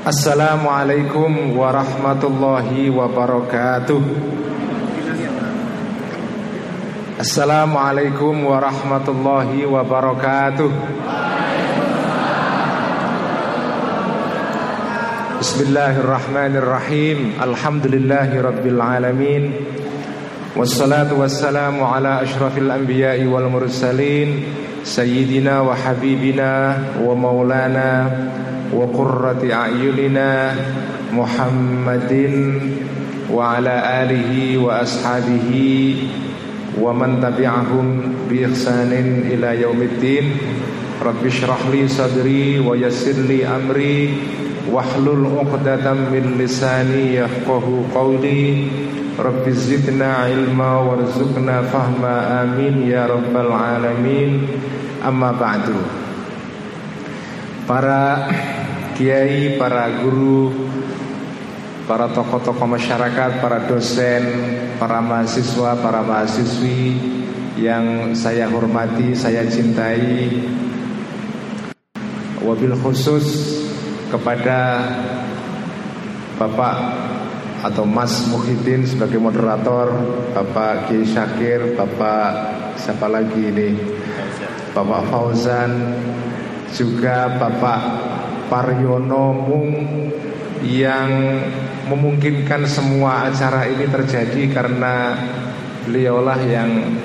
Assalamualaikum warahmatullahi wabarakatuh. Assalamualaikum warahmatullahi wabarakatuh. Bismillahirrahmanirrahim. Alhamdulillahi rabbil alamin. Wassalatu wassalamu ala ashrafil anbiya'i wal mursalin. Sayyidina wa habibina wa maulana wa qurrati a'yunina Muhammadin wa ala alihi wa ashabihi wa man tabi'ahum bi ihsanin ila yaumiddin Rabbi shrah li sadri wa yassir li amri wahlul 'uqdatam min lisani yafqahu qawli Rabbi zidna ilma warzuqna fahma amin ya rabbal alamin Amma ba'du Para kiai, para guru Para tokoh-tokoh masyarakat, para dosen Para mahasiswa, para mahasiswi Yang saya hormati, saya cintai Wabil khusus kepada Bapak atau Mas Muhyiddin sebagai moderator, Bapak Kiai Syakir, Bapak siapa lagi ini? Bapak Fauzan, juga Bapak Paryono Mung yang memungkinkan semua acara ini terjadi karena beliaulah yang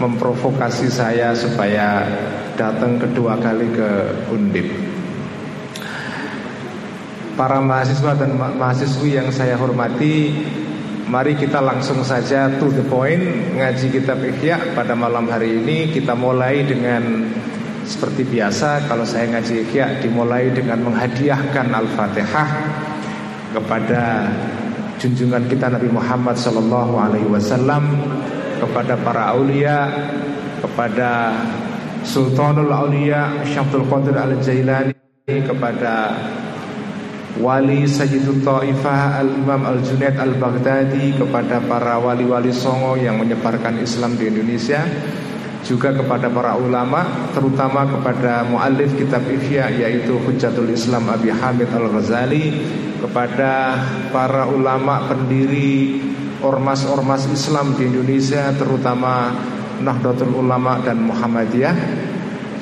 memprovokasi saya supaya datang kedua kali ke Undip. Para mahasiswa dan mahasiswi yang saya hormati Mari kita langsung saja to the point Ngaji kitab Ikhya pada malam hari ini Kita mulai dengan Seperti biasa Kalau saya ngaji Ikhya dimulai dengan menghadiahkan Al-Fatihah Kepada junjungan kita Nabi Muhammad Sallallahu Alaihi Wasallam Kepada para aulia Kepada Sultanul Aulia Syabdul Qadir Al-Jailani Kepada Wali Sayyidul Ta'ifah Al-Imam Al-Junaid Al-Baghdadi Kepada para wali-wali songo yang menyebarkan Islam di Indonesia Juga kepada para ulama Terutama kepada muallif kitab Ihya Yaitu Hujjatul Islam Abi Hamid Al-Ghazali Kepada para ulama pendiri Ormas-ormas Islam di Indonesia Terutama Nahdlatul Ulama dan Muhammadiyah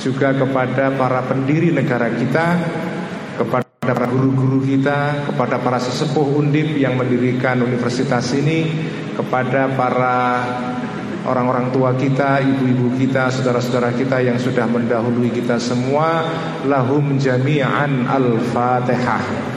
Juga kepada para pendiri negara kita Kepada kepada guru-guru kita, kepada para sesepuh undip yang mendirikan universitas ini, kepada para orang-orang tua kita, ibu-ibu kita, saudara-saudara kita yang sudah mendahului kita semua, lahum jami'an al-fatihah.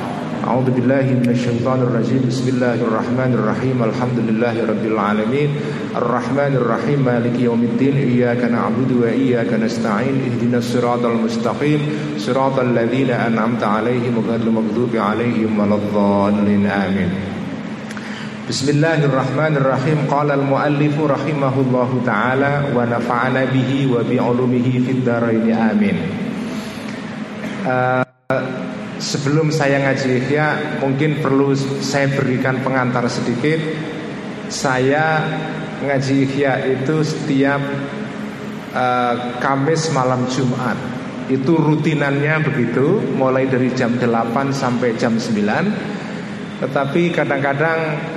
A'udzu billahi minasyaitonir rajim. Bismillahirrahmanirrahim. Alhamdulillahirabbil alamin. Arrahmanir rahim. Maliki yaumiddin. Iyyaka na'budu wa iyyaka nasta'in. Ihdinas siratal mustaqim. Siratal ladzina an'amta 'alaihim ghairil maghdubi 'alaihim waladdallin. Amin. Bismillahirrahmanirrahim. Qala al-muallifu rahimahullahu ta'ala Wa nafa'ana bihi wa bi'ulumihi fid amin. Uh, Sebelum saya ngaji Ihya Mungkin perlu saya berikan pengantar sedikit. Saya ngaji Ihya itu setiap uh, Kamis malam Jumat. Itu rutinannya begitu Mulai dari jam 8 sampai jam 9 Tetapi kadang-kadang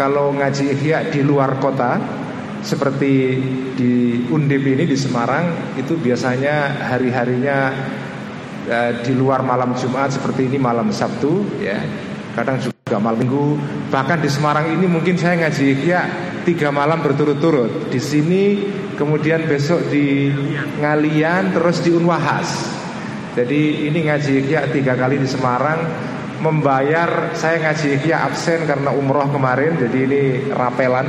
Kalau ngaji Ihya di luar kota Seperti di Undip ini di Semarang Itu biasanya hari-harinya di luar malam Jumat seperti ini malam Sabtu ya. Kadang juga malam Minggu. Bahkan di Semarang ini mungkin saya ngaji ya tiga malam berturut-turut. Di sini kemudian besok di Ngalian terus di Unwahas. Jadi ini ngaji ya tiga kali di Semarang membayar saya ngaji ya absen karena umroh kemarin jadi ini rapelan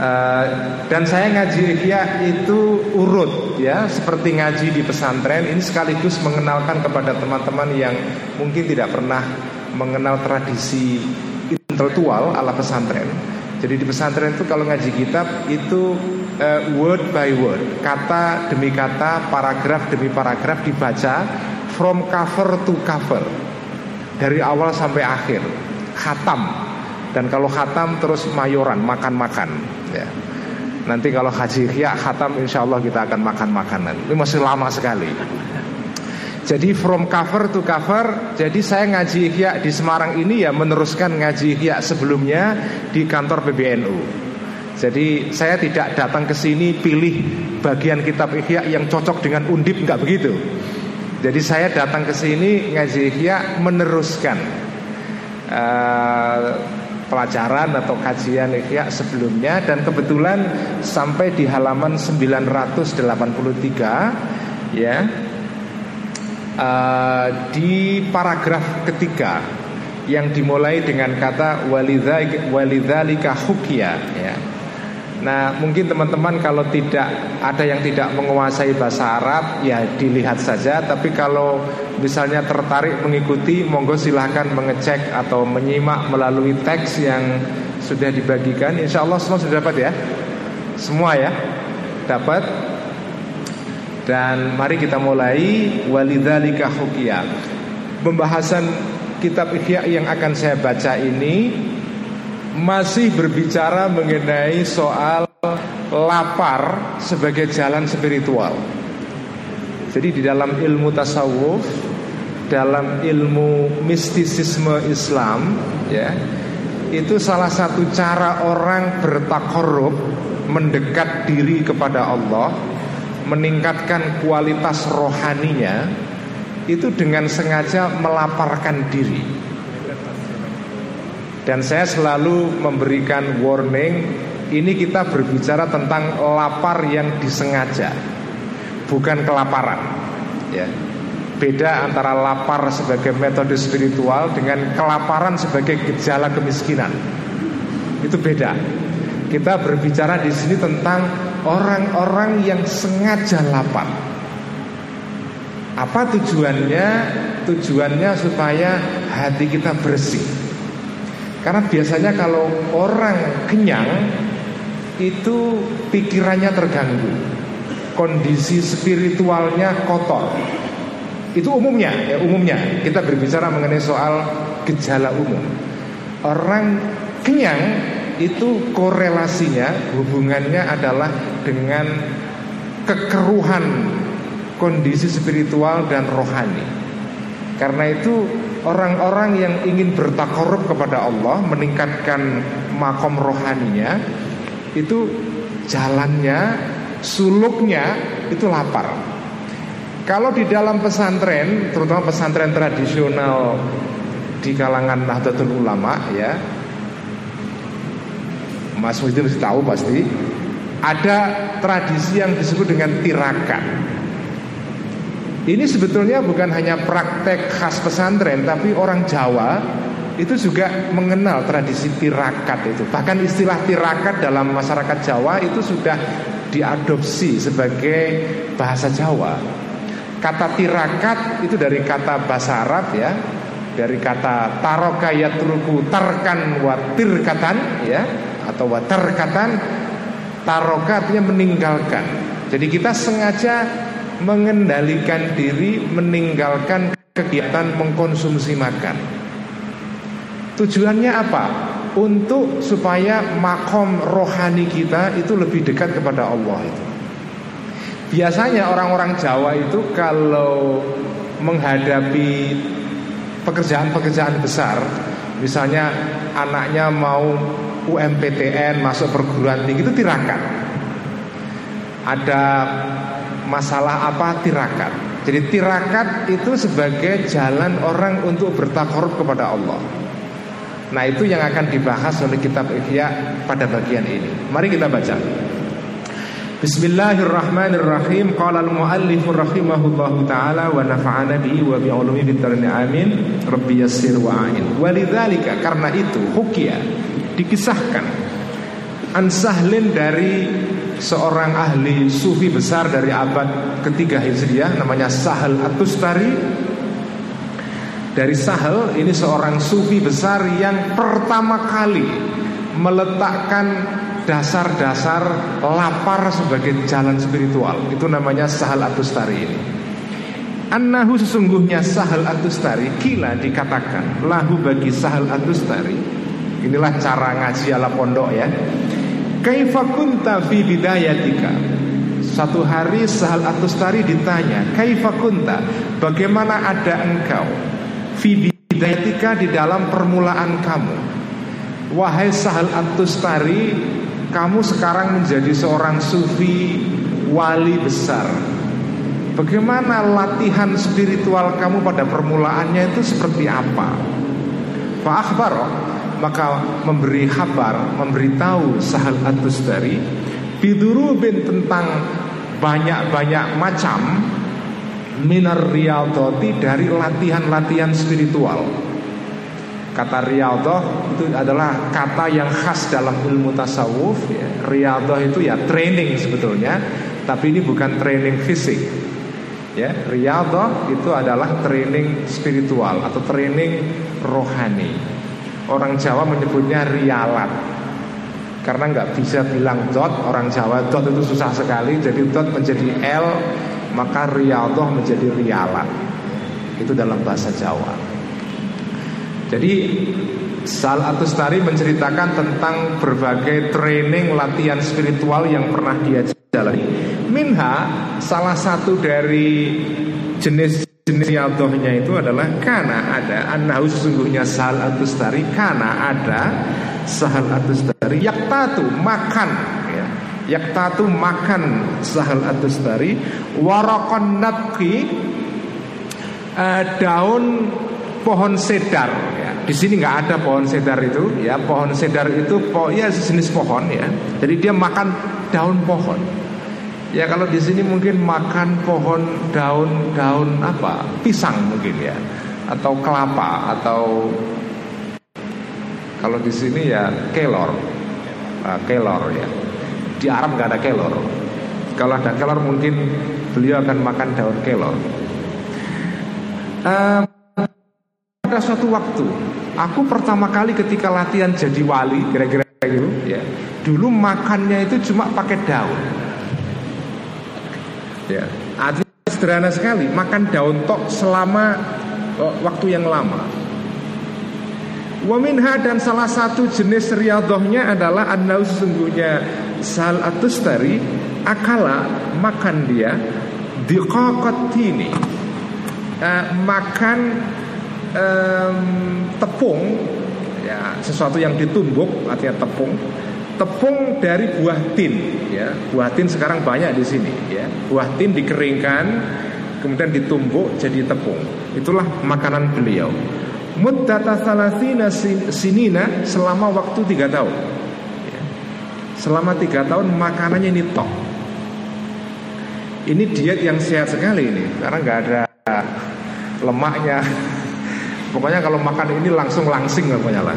Uh, dan saya ngaji ikhya itu urut ya seperti ngaji di pesantren ini sekaligus mengenalkan kepada teman-teman yang mungkin tidak pernah mengenal tradisi intelektual ala pesantren. Jadi di pesantren itu kalau ngaji kitab itu uh, word by word, kata demi kata, paragraf demi paragraf dibaca from cover to cover. Dari awal sampai akhir, khatam. Dan kalau khatam terus mayoran makan-makan. Ya. Nanti kalau haji ya khatam insya Allah kita akan makan makanan Ini masih lama sekali. Jadi from cover to cover Jadi saya ngaji Ihya di Semarang ini ya meneruskan ngaji Ihya sebelumnya di kantor PBNU Jadi saya tidak datang ke sini pilih bagian kitab Ihya yang cocok dengan undip nggak begitu Jadi saya datang ke sini ngaji Ihya meneruskan uh, pelajaran atau kajian Ihya sebelumnya Dan kebetulan sampai di halaman 983 ya uh, di paragraf ketiga yang dimulai dengan kata walidzalika hukia ya. Nah, mungkin teman-teman kalau tidak ada yang tidak menguasai bahasa Arab ya dilihat saja, tapi kalau misalnya tertarik mengikuti monggo silahkan mengecek atau menyimak melalui teks yang sudah dibagikan. Insya Allah semua sudah dapat ya. Semua ya. Dapat dan mari kita mulai walidzalika hukia. Pembahasan kitab Ihya yang akan saya baca ini masih berbicara mengenai soal lapar sebagai jalan spiritual. Jadi di dalam ilmu tasawuf, dalam ilmu mistisisme Islam, ya, itu salah satu cara orang bertakorup mendekat diri kepada Allah meningkatkan kualitas rohaninya itu dengan sengaja melaparkan diri. Dan saya selalu memberikan warning, ini kita berbicara tentang lapar yang disengaja, bukan kelaparan. Ya. Beda antara lapar sebagai metode spiritual dengan kelaparan sebagai gejala kemiskinan. Itu beda. Kita berbicara di sini tentang orang-orang yang sengaja lapar. Apa tujuannya? Tujuannya supaya hati kita bersih. Karena biasanya kalau orang kenyang itu pikirannya terganggu. Kondisi spiritualnya kotor. Itu umumnya, ya umumnya. Kita berbicara mengenai soal gejala umum. Orang kenyang itu korelasinya hubungannya adalah dengan kekeruhan kondisi spiritual dan rohani. Karena itu orang-orang yang ingin bertakorup kepada Allah meningkatkan makom rohaninya itu jalannya suluknya itu lapar. Kalau di dalam pesantren, terutama pesantren tradisional di kalangan Nahdlatul Ulama ya, Mas Muhyiddin tahu pasti ada tradisi yang disebut dengan tirakat. Ini sebetulnya bukan hanya praktek khas pesantren, tapi orang Jawa itu juga mengenal tradisi tirakat itu. Bahkan istilah tirakat dalam masyarakat Jawa itu sudah diadopsi sebagai bahasa Jawa. Kata tirakat itu dari kata bahasa Arab ya, dari kata tarokayat ruku tarkan watir katan ya atau watarkatan tarokatnya meninggalkan. Jadi kita sengaja mengendalikan diri meninggalkan kegiatan mengkonsumsi makan. Tujuannya apa? Untuk supaya makom rohani kita itu lebih dekat kepada Allah itu. Biasanya orang-orang Jawa itu kalau menghadapi pekerjaan-pekerjaan besar, misalnya anaknya mau UMPTN masuk perguruan tinggi itu tirakat. Ada masalah apa tirakat. Jadi tirakat itu sebagai jalan orang untuk bertakarub kepada Allah. Nah itu yang akan dibahas oleh kitab Ihya pada bagian ini. Mari kita baca. Bismillahirrahmanirrahim. Qala al-muallif rahimahullahu taala wa nafa'ana bihi wa bi ulumi amin. Rabbi yassir wa a'in. Walidzalika karena itu hukia dikisahkan Ansahlin dari seorang ahli sufi besar dari abad ketiga Hijriah namanya Sahal Atustari. Dari Sahal ini seorang sufi besar yang pertama kali meletakkan dasar-dasar lapar sebagai jalan spiritual. Itu namanya Sahal Atustari ini. Annahu sesungguhnya Sahal Atustari Kila dikatakan Lahu bagi Sahal Atustari. Inilah cara ngaji ala pondok ya. Kaifa kunta fi bidayatika? Satu hari Sahal Atustari ditanya Kaifakunta Bagaimana ada engkau Fibidayatika di dalam permulaan kamu Wahai Sahal Atustari Kamu sekarang menjadi seorang sufi Wali besar Bagaimana latihan spiritual kamu pada permulaannya itu seperti apa? Pak Akbar maka memberi kabar, memberitahu Sahal Atustari bidurubin tentang banyak-banyak macam minar riyadhati dari latihan-latihan spiritual. Kata riyadhah itu adalah kata yang khas dalam ilmu tasawuf ya. Riyadhah itu ya training sebetulnya, tapi ini bukan training fisik. Ya, riyadhah itu adalah training spiritual atau training rohani. Orang Jawa menyebutnya rialat. Karena nggak bisa bilang dot Orang Jawa dot itu susah sekali. Jadi dot menjadi L Maka riadah menjadi rialat. Itu dalam bahasa Jawa. Jadi Sal Atustari menceritakan tentang berbagai training latihan spiritual yang pernah dia jalani. Minha salah satu dari jenis jenis riadohnya itu adalah karena ada. Anahu sesungguhnya sahal atustari karena ada. Sahal atustari yaktatu makan. Ya. yaktatu makan sahal atustari. Warakon natki uh, daun pohon sedar. Ya. di sini nggak ada pohon sedar itu. Ya pohon sedar itu po ya sejenis pohon ya. Jadi dia makan daun pohon Ya kalau di sini mungkin makan pohon daun-daun apa? Pisang mungkin ya atau kelapa atau kalau di sini ya kelor. Nah, kelor ya. Di Arab nggak ada kelor. Kalau ada kelor mungkin beliau akan makan daun kelor. Um, pada suatu waktu, aku pertama kali ketika latihan jadi wali, kira-kira gitu, ya. Dulu makannya itu cuma pakai daun Ya, artinya sederhana sekali, makan daun tok selama oh, waktu yang lama. Waminha dan salah satu jenis riadohnya adalah anda sesungguhnya sal atustari akala makan dia diqaqatini uh, makan um, tepung ya sesuatu yang ditumbuk artinya tepung tepung dari buah tin ya. Buah tin sekarang banyak di sini ya. Buah tin dikeringkan kemudian ditumbuk jadi tepung. Itulah makanan beliau. Muddata salasina sinina selama waktu tiga tahun ya. selama tiga tahun makanannya ini tok ini diet yang sehat sekali ini karena nggak ada lemaknya. Pokoknya kalau makan ini langsung langsing pokoknya lah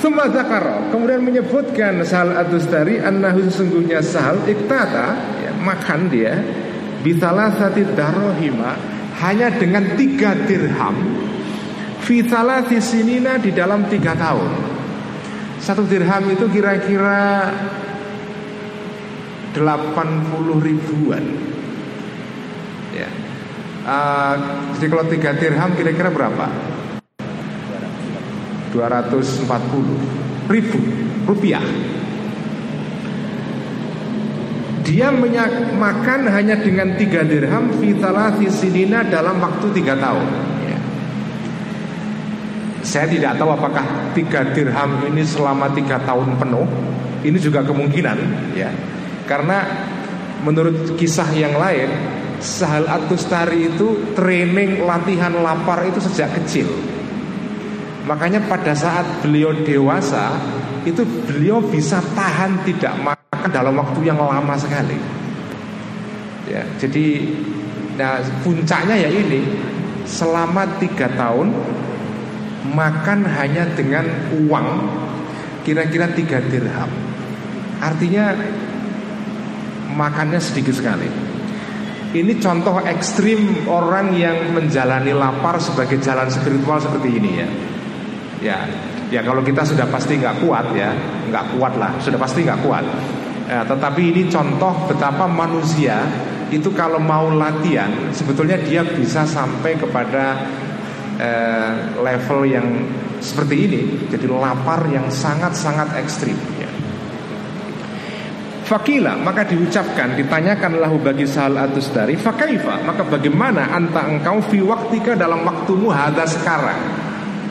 Suma zakaro Kemudian menyebutkan Sahal Adustari Annahu sesungguhnya Sahal Iktata ya, Makan dia Bisalah sati darohima Hanya dengan tiga dirham Fitala sinina di dalam tiga tahun. Satu dirham itu kira-kira 80 ribuan. Ya. Uh, Jadi kalau tiga dirham kira-kira berapa? 240 ribu rupiah. Dia makan hanya dengan tiga dirham Fitala sinina dalam waktu tiga tahun. Ya. Saya tidak tahu apakah tiga dirham ini selama tiga tahun penuh. Ini juga kemungkinan ya. Karena menurut kisah yang lain Sahal Atustari itu training latihan lapar itu sejak kecil Makanya pada saat beliau dewasa Itu beliau bisa tahan tidak makan dalam waktu yang lama sekali. Ya, Jadi nah, puncaknya ya ini Selama tiga tahun Makan hanya dengan uang Kira-kira tiga dirham. Artinya Makannya sedikit sekali. Ini contoh ekstrim orang yang menjalani lapar sebagai jalan spiritual seperti ini ya. Ya, ya kalau kita sudah pasti nggak kuat ya, nggak kuat lah, sudah pasti nggak kuat. Ya, tetapi ini contoh betapa manusia itu kalau mau latihan, sebetulnya dia bisa sampai kepada eh, level yang seperti ini, jadi lapar yang sangat-sangat ekstrim. Ya. Fakila maka diucapkan ditanyakan lahu bagi Sahal Atustari Fakaifa maka bagaimana anta engkau fi waktika dalam waktumu hada sekarang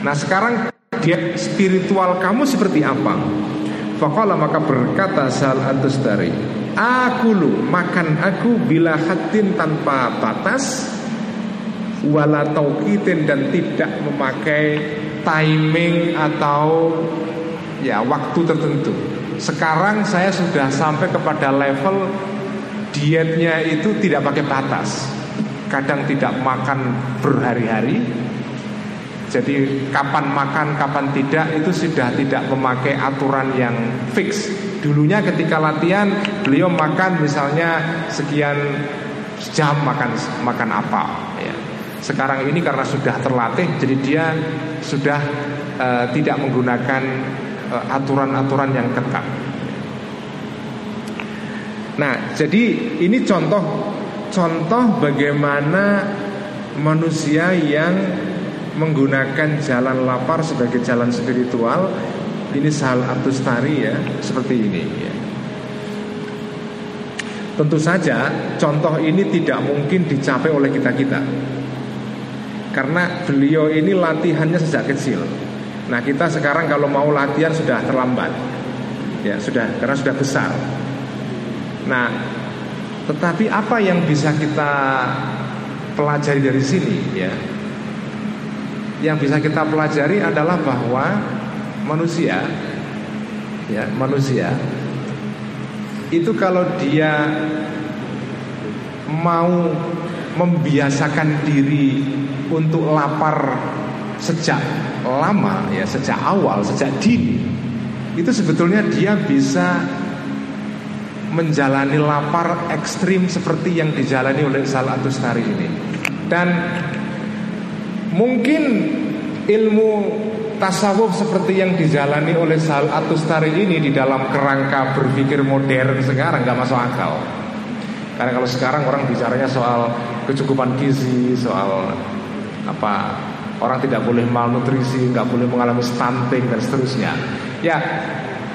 Nah sekarang dia spiritual kamu seperti apa Fakala maka berkata Sahal Atustari Aku lu makan aku bila hatin tanpa batas Wala tauqitin dan tidak memakai timing atau ya waktu tertentu sekarang saya sudah sampai kepada level dietnya itu tidak pakai batas. Kadang tidak makan berhari-hari. Jadi kapan makan, kapan tidak itu sudah tidak memakai aturan yang fix. Dulunya ketika latihan beliau makan misalnya sekian jam makan makan apa ya. Sekarang ini karena sudah terlatih jadi dia sudah uh, tidak menggunakan Eh, aturan-aturan yang ketat. Nah, jadi ini contoh contoh bagaimana manusia yang menggunakan jalan lapar sebagai jalan spiritual ini sal atustari ya seperti ini ya. Tentu saja contoh ini tidak mungkin dicapai oleh kita-kita Karena beliau ini latihannya sejak kecil. Nah kita sekarang kalau mau latihan sudah terlambat. Ya sudah karena sudah besar. Nah tetapi apa yang bisa kita pelajari dari sini ya Yang bisa kita pelajari adalah bahwa manusia ya manusia itu kalau dia mau membiasakan diri untuk lapar sejak lama ya sejak awal sejak dini itu sebetulnya dia bisa menjalani lapar ekstrim seperti yang dijalani oleh Salatus Tari ini. Dan mungkin ilmu tasawuf seperti yang dijalani oleh Sal Atustari ini di dalam kerangka berpikir modern sekarang nggak masuk akal. Karena kalau sekarang orang bicaranya soal kecukupan gizi, soal apa Orang tidak boleh malnutrisi, nggak boleh mengalami stunting dan seterusnya. Ya,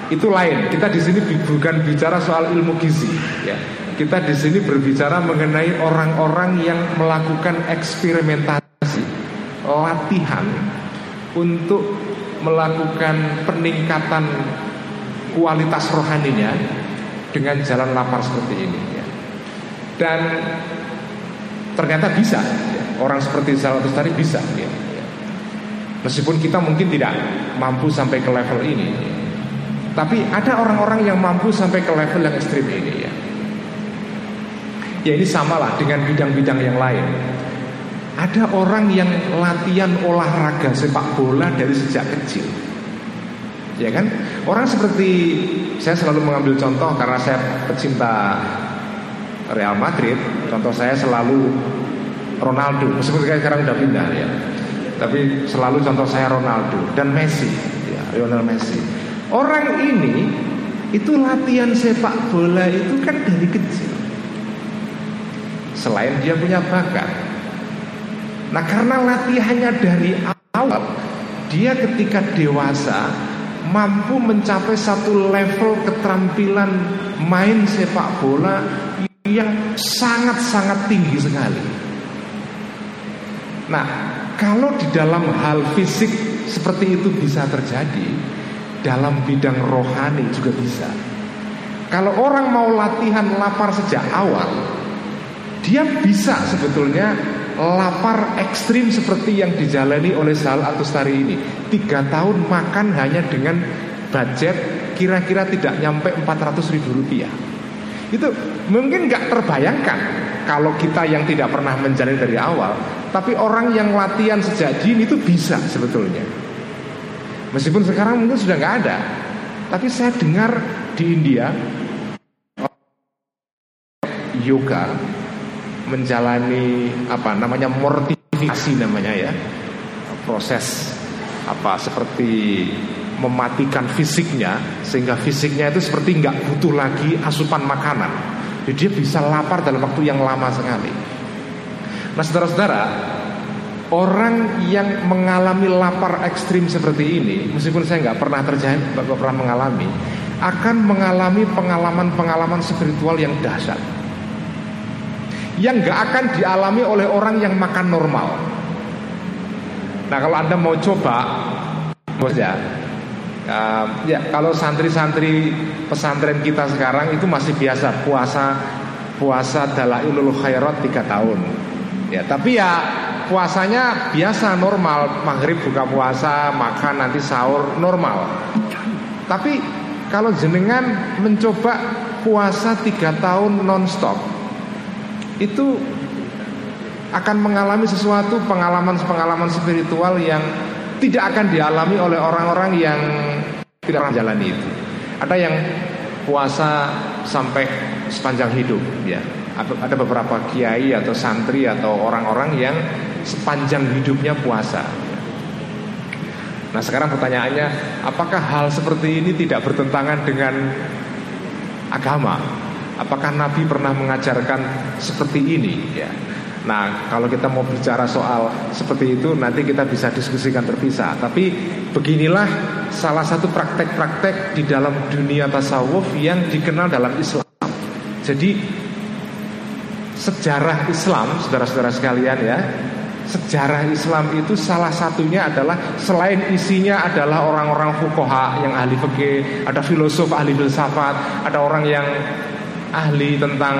itu lain. Kita di sini bukan bicara soal ilmu gizi, ya. Kita di sini berbicara mengenai orang-orang yang melakukan eksperimentasi, latihan untuk melakukan peningkatan kualitas rohaninya dengan jalan lapar seperti ini. Ya. Dan ternyata bisa, ya. orang seperti Salatus tadi bisa. Ya. Meskipun kita mungkin tidak mampu sampai ke level ini Tapi ada orang-orang yang mampu sampai ke level yang ekstrim ini ya Ya ini samalah dengan bidang-bidang yang lain Ada orang yang latihan olahraga sepak bola dari sejak kecil Ya kan Orang seperti Saya selalu mengambil contoh karena saya pecinta Real Madrid Contoh saya selalu Ronaldo Meskipun sekarang udah pindah ya tapi selalu contoh saya Ronaldo dan Messi, ya, Lionel Messi. Orang ini itu latihan sepak bola itu kan dari kecil. Selain dia punya bakat. Nah, karena latihannya dari awal, dia ketika dewasa mampu mencapai satu level keterampilan main sepak bola yang sangat-sangat tinggi sekali. Nah, kalau di dalam hal fisik seperti itu bisa terjadi, dalam bidang rohani juga bisa. Kalau orang mau latihan lapar sejak awal, dia bisa sebetulnya lapar ekstrim seperti yang dijalani oleh Sal atau Stari ini. Tiga tahun makan hanya dengan budget kira-kira tidak nyampe 400 ribu rupiah. Itu mungkin nggak terbayangkan kalau kita yang tidak pernah menjalani dari awal tapi orang yang latihan sejak dini itu bisa sebetulnya. Meskipun sekarang mungkin sudah nggak ada, tapi saya dengar di India yoga menjalani apa namanya mortifikasi namanya ya. Proses apa seperti mematikan fisiknya sehingga fisiknya itu seperti nggak butuh lagi asupan makanan. Jadi dia bisa lapar dalam waktu yang lama sekali. Nah saudara-saudara Orang yang mengalami lapar ekstrim seperti ini Meskipun saya nggak pernah terjadi nggak pernah mengalami akan mengalami pengalaman-pengalaman spiritual yang dahsyat yang gak akan dialami oleh orang yang makan normal. Nah kalau anda mau coba, bos ya, uh, ya kalau santri-santri pesantren kita sekarang itu masih biasa puasa puasa dalailul khairat tiga tahun. Ya tapi ya puasanya biasa normal, maghrib buka puasa, makan nanti sahur normal. Tapi kalau jenengan mencoba puasa tiga tahun nonstop itu akan mengalami sesuatu pengalaman-pengalaman spiritual yang tidak akan dialami oleh orang-orang yang tidak pernah jalani itu. Ada yang puasa sampai sepanjang hidup, ya. Ada beberapa kiai atau santri atau orang-orang yang sepanjang hidupnya puasa. Nah sekarang pertanyaannya, apakah hal seperti ini tidak bertentangan dengan agama? Apakah Nabi pernah mengajarkan seperti ini? Ya. Nah, kalau kita mau bicara soal seperti itu, nanti kita bisa diskusikan terpisah. Tapi beginilah salah satu praktek-praktek di dalam dunia tasawuf yang dikenal dalam Islam. Jadi sejarah Islam, saudara-saudara sekalian ya, sejarah Islam itu salah satunya adalah selain isinya adalah orang-orang fukoha yang ahli fikih, ada filosof ahli filsafat, ada orang yang ahli tentang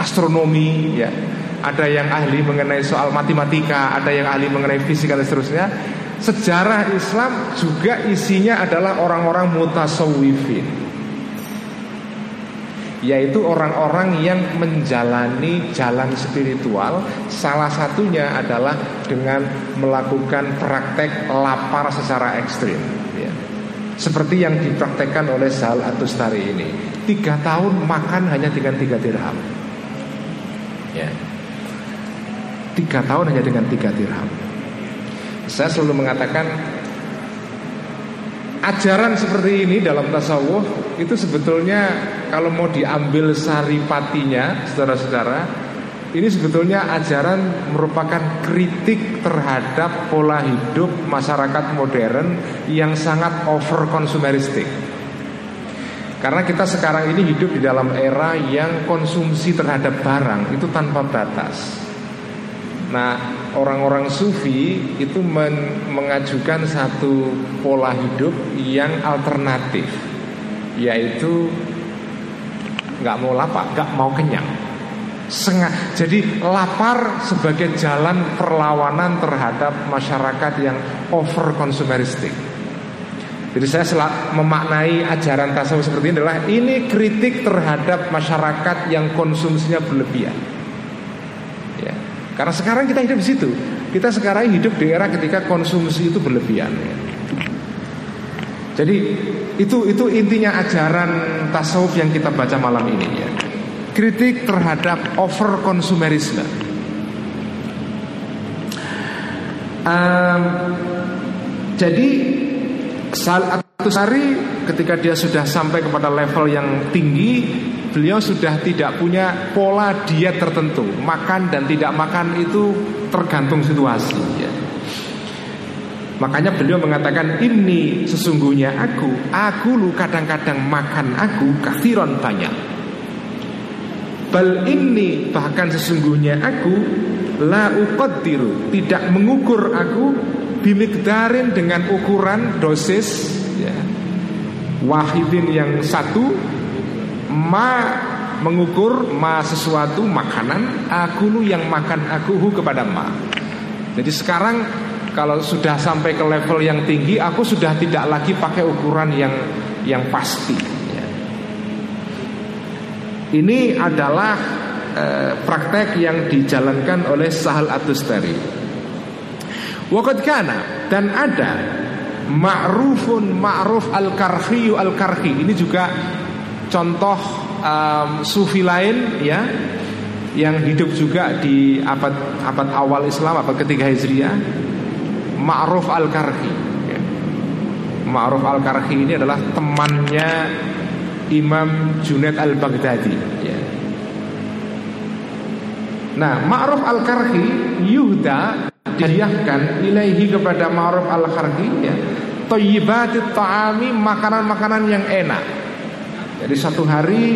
astronomi, ya, ada yang ahli mengenai soal matematika, ada yang ahli mengenai fisika dan seterusnya. Sejarah Islam juga isinya adalah orang-orang mutasawwifin yaitu orang-orang yang menjalani jalan spiritual salah satunya adalah dengan melakukan praktek lapar secara ekstrim ya. seperti yang dipraktekkan oleh Sal Atustari ini tiga tahun makan hanya dengan tiga dirham. Ya. Tiga tahun hanya dengan tiga dirham. Saya selalu mengatakan ajaran seperti ini dalam tasawuf itu sebetulnya kalau mau diambil saripatinya saudara-saudara ini sebetulnya ajaran merupakan kritik terhadap pola hidup masyarakat modern yang sangat over konsumeristik. Karena kita sekarang ini hidup di dalam era yang konsumsi terhadap barang itu tanpa batas. Nah, orang-orang sufi itu men mengajukan satu pola hidup yang alternatif, yaitu nggak mau lapar, nggak mau kenyang. Sengah, jadi lapar sebagai jalan perlawanan terhadap masyarakat yang over konsumeristik. Jadi saya selak memaknai ajaran tasawuf seperti ini adalah ini kritik terhadap masyarakat yang konsumsinya berlebihan. Karena sekarang kita hidup di situ. Kita sekarang hidup di era ketika konsumsi itu berlebihan. Jadi itu itu intinya ajaran tasawuf yang kita baca malam ini ya. Kritik terhadap over konsumerisme. Um, jadi saat Sari ketika dia sudah sampai kepada level yang tinggi beliau sudah tidak punya pola diet tertentu. Makan dan tidak makan itu tergantung situasi. Ya. Makanya beliau mengatakan ini sesungguhnya aku, aku lu kadang-kadang makan aku kafiron banyak. Bal ini bahkan sesungguhnya aku la uqaddiru tidak mengukur aku bimikdarin dengan ukuran dosis ya, wahidin yang satu ma mengukur ma sesuatu makanan aku lu yang makan aku hu kepada ma jadi sekarang kalau sudah sampai ke level yang tinggi aku sudah tidak lagi pakai ukuran yang yang pasti ya. ini adalah eh, praktek yang dijalankan oleh Sahal Atustari Waktu kana. Dan ada ma'rufun ma'ruf al-karhi al-karhi. Ini juga contoh um, sufi lain ya yang hidup juga di abad abad awal Islam abad ketiga Hijriah. Ma'ruf Al-Karhi. Ya. Ma'ruf Al-Karhi ini adalah temannya Imam Junaid Al-Baghdadi. Ya. Nah Ma'ruf Al-Karhi Yuhda dihadiahkan ilaihi kepada Ma'ruf Al-Karhi ya, Thayyibatit ta'ami makanan-makanan yang enak. Jadi satu hari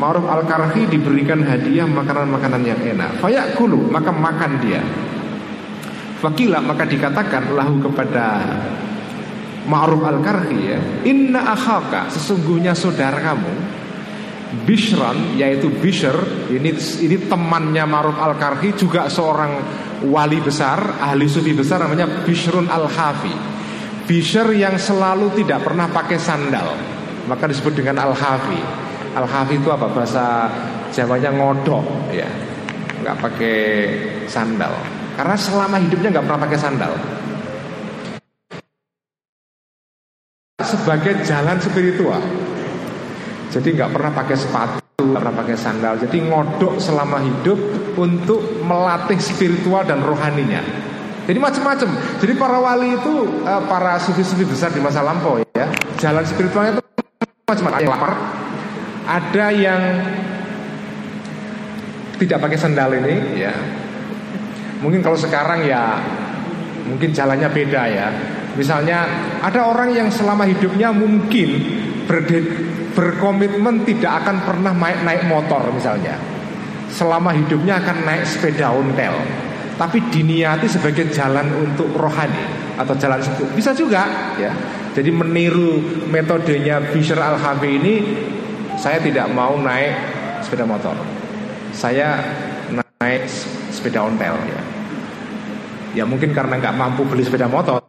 Ma'ruf al-Karhi diberikan hadiah makanan-makanan yang enak. Fayakulu maka makan dia. Fakila maka dikatakan lahu kepada Ma'ruf al-Karhi ya, inna akhaka sesungguhnya saudara kamu Bishran yaitu Bishr ini ini temannya Ma'ruf al-Karhi juga seorang wali besar, ahli sufi besar namanya Bishrun al-Hafi. Bishr yang selalu tidak pernah pakai sandal. Maka disebut dengan al-Hafi. Al-Hafi itu apa bahasa Jawanya ngodok ya. nggak pakai sandal. Karena selama hidupnya nggak pernah pakai sandal. Sebagai jalan spiritual. Jadi nggak pernah pakai sepatu, nggak pernah pakai sandal. Jadi ngodok selama hidup untuk melatih spiritual dan rohaninya. Jadi macam-macam. Jadi para wali itu eh, para sufi-sufi besar di masa lampau ya. Jalan spiritualnya itu macam-macam. Ada yang lapar, ada yang tidak pakai sandal ini ya. Mungkin kalau sekarang ya mungkin jalannya beda ya. Misalnya ada orang yang selama hidupnya mungkin berde, berkomitmen tidak akan pernah naik, naik motor misalnya. Selama hidupnya akan naik sepeda ontel. Tapi diniati sebagai jalan untuk rohani atau jalan sebut bisa juga ya. Jadi meniru metodenya Bishr al-Hafi ini saya tidak mau naik sepeda motor. Saya naik sepeda ontel ya. Ya mungkin karena nggak mampu beli sepeda motor.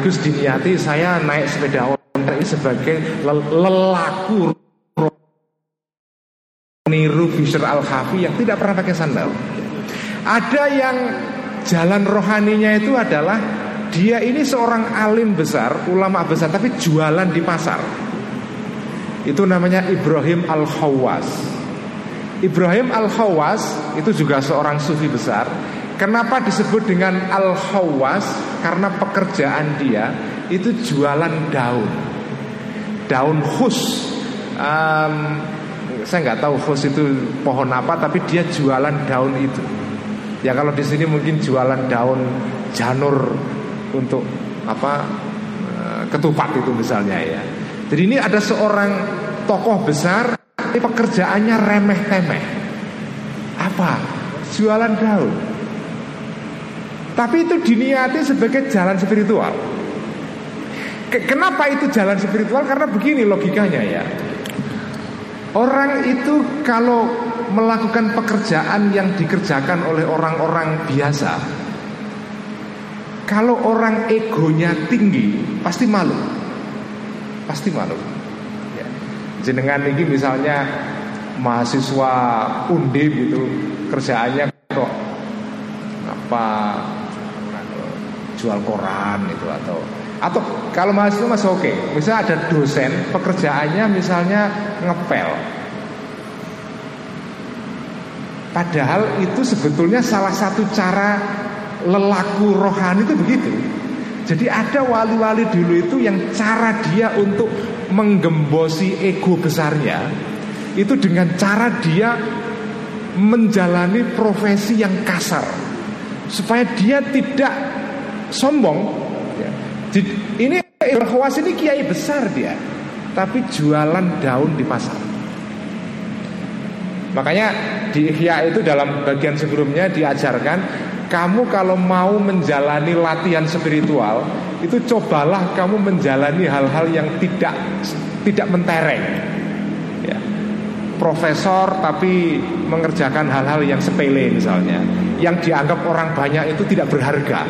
Terus diniati saya naik sepeda ontel sebagai lelaku niru Bishr al-Hafi yang tidak pernah pakai sandal. Ada yang jalan rohaninya itu adalah dia ini seorang alim besar, ulama besar, tapi jualan di pasar. Itu namanya Ibrahim Al-Khawas Ibrahim Al-Khawas itu juga seorang sufi besar Kenapa disebut dengan Al-Khawas? Karena pekerjaan dia itu jualan daun. Daun khus. Um, Saya nggak tahu khus itu pohon apa Tapi dia jualan daun itu. Ya kalau di sini mungkin jualan daun janur Untuk apa eh, ketupat itu misalnya ya. Jadi ini ada seorang tokoh besar Ini pekerjaannya remeh-temeh. Apa? Jualan daun. Tapi itu diniati sebagai jalan spiritual Kenapa itu jalan spiritual? Karena begini logikanya ya Orang itu kalau melakukan pekerjaan yang dikerjakan oleh orang-orang biasa Kalau orang egonya tinggi Pasti malu pasti malu. Ya. Jenengan ini misalnya mahasiswa undip itu kerjaannya kok apa jual koran itu atau atau kalau mahasiswa masih oke okay. misalnya ada dosen pekerjaannya misalnya ngepel padahal itu sebetulnya salah satu cara lelaku rohani itu begitu jadi ada wali-wali dulu itu yang cara dia untuk menggembosi ego besarnya itu dengan cara dia menjalani profesi yang kasar supaya dia tidak sombong. Ini Khawas ini kiai besar dia, tapi jualan daun di pasar. Makanya di Ihya itu dalam bagian sebelumnya diajarkan kamu kalau mau menjalani latihan spiritual itu cobalah kamu menjalani hal-hal yang tidak tidak mentereng ya. profesor tapi mengerjakan hal-hal yang sepele misalnya yang dianggap orang banyak itu tidak berharga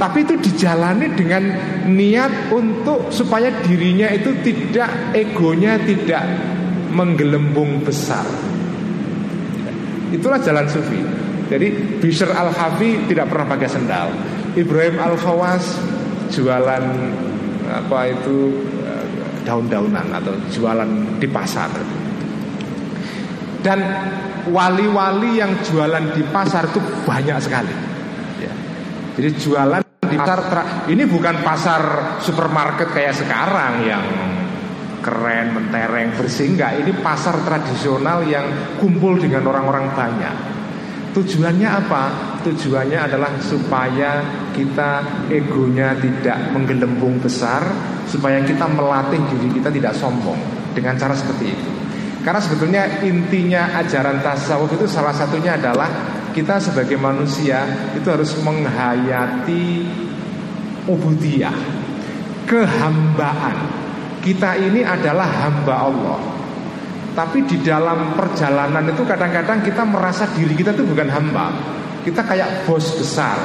tapi itu dijalani dengan niat untuk supaya dirinya itu tidak egonya tidak menggelembung besar itulah jalan sufi jadi Bishr al-Hafi tidak pernah pakai sendal. Ibrahim al-Khawas jualan apa itu eh, daun-daunan atau jualan di pasar. Dan wali-wali yang jualan di pasar itu banyak sekali. Ya. Jadi jualan di pasar ini bukan pasar supermarket kayak sekarang yang keren, mentereng, bersih enggak. Ini pasar tradisional yang kumpul dengan orang-orang banyak. Tujuannya apa? Tujuannya adalah supaya kita egonya tidak menggelembung besar Supaya kita melatih diri kita tidak sombong Dengan cara seperti itu Karena sebetulnya intinya ajaran tasawuf itu salah satunya adalah Kita sebagai manusia itu harus menghayati ubudiyah Kehambaan. Kita ini adalah hamba Allah. Tapi di dalam perjalanan itu kadang-kadang kita merasa diri kita itu bukan hamba. Kita kayak bos besar.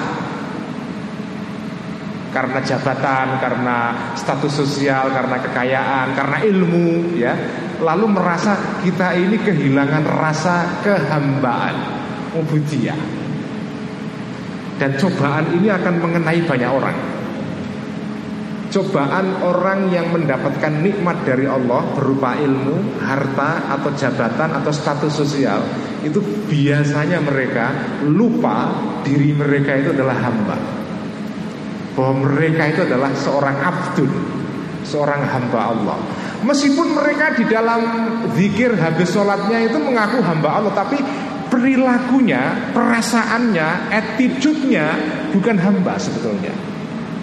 Karena jabatan, karena status sosial, karena kekayaan, karena ilmu, ya. Lalu merasa kita ini kehilangan rasa kehambaan, ubudiyah. Dan cobaan ini akan mengenai banyak orang. Cobaan orang yang mendapatkan nikmat dari Allah berupa ilmu, harta, atau jabatan, atau status sosial Itu biasanya mereka lupa diri mereka itu adalah hamba Bahwa mereka itu adalah seorang abdul Seorang hamba Allah Meskipun mereka di dalam zikir habis sholatnya itu mengaku hamba Allah Tapi perilakunya, perasaannya, attitude-nya bukan hamba sebetulnya.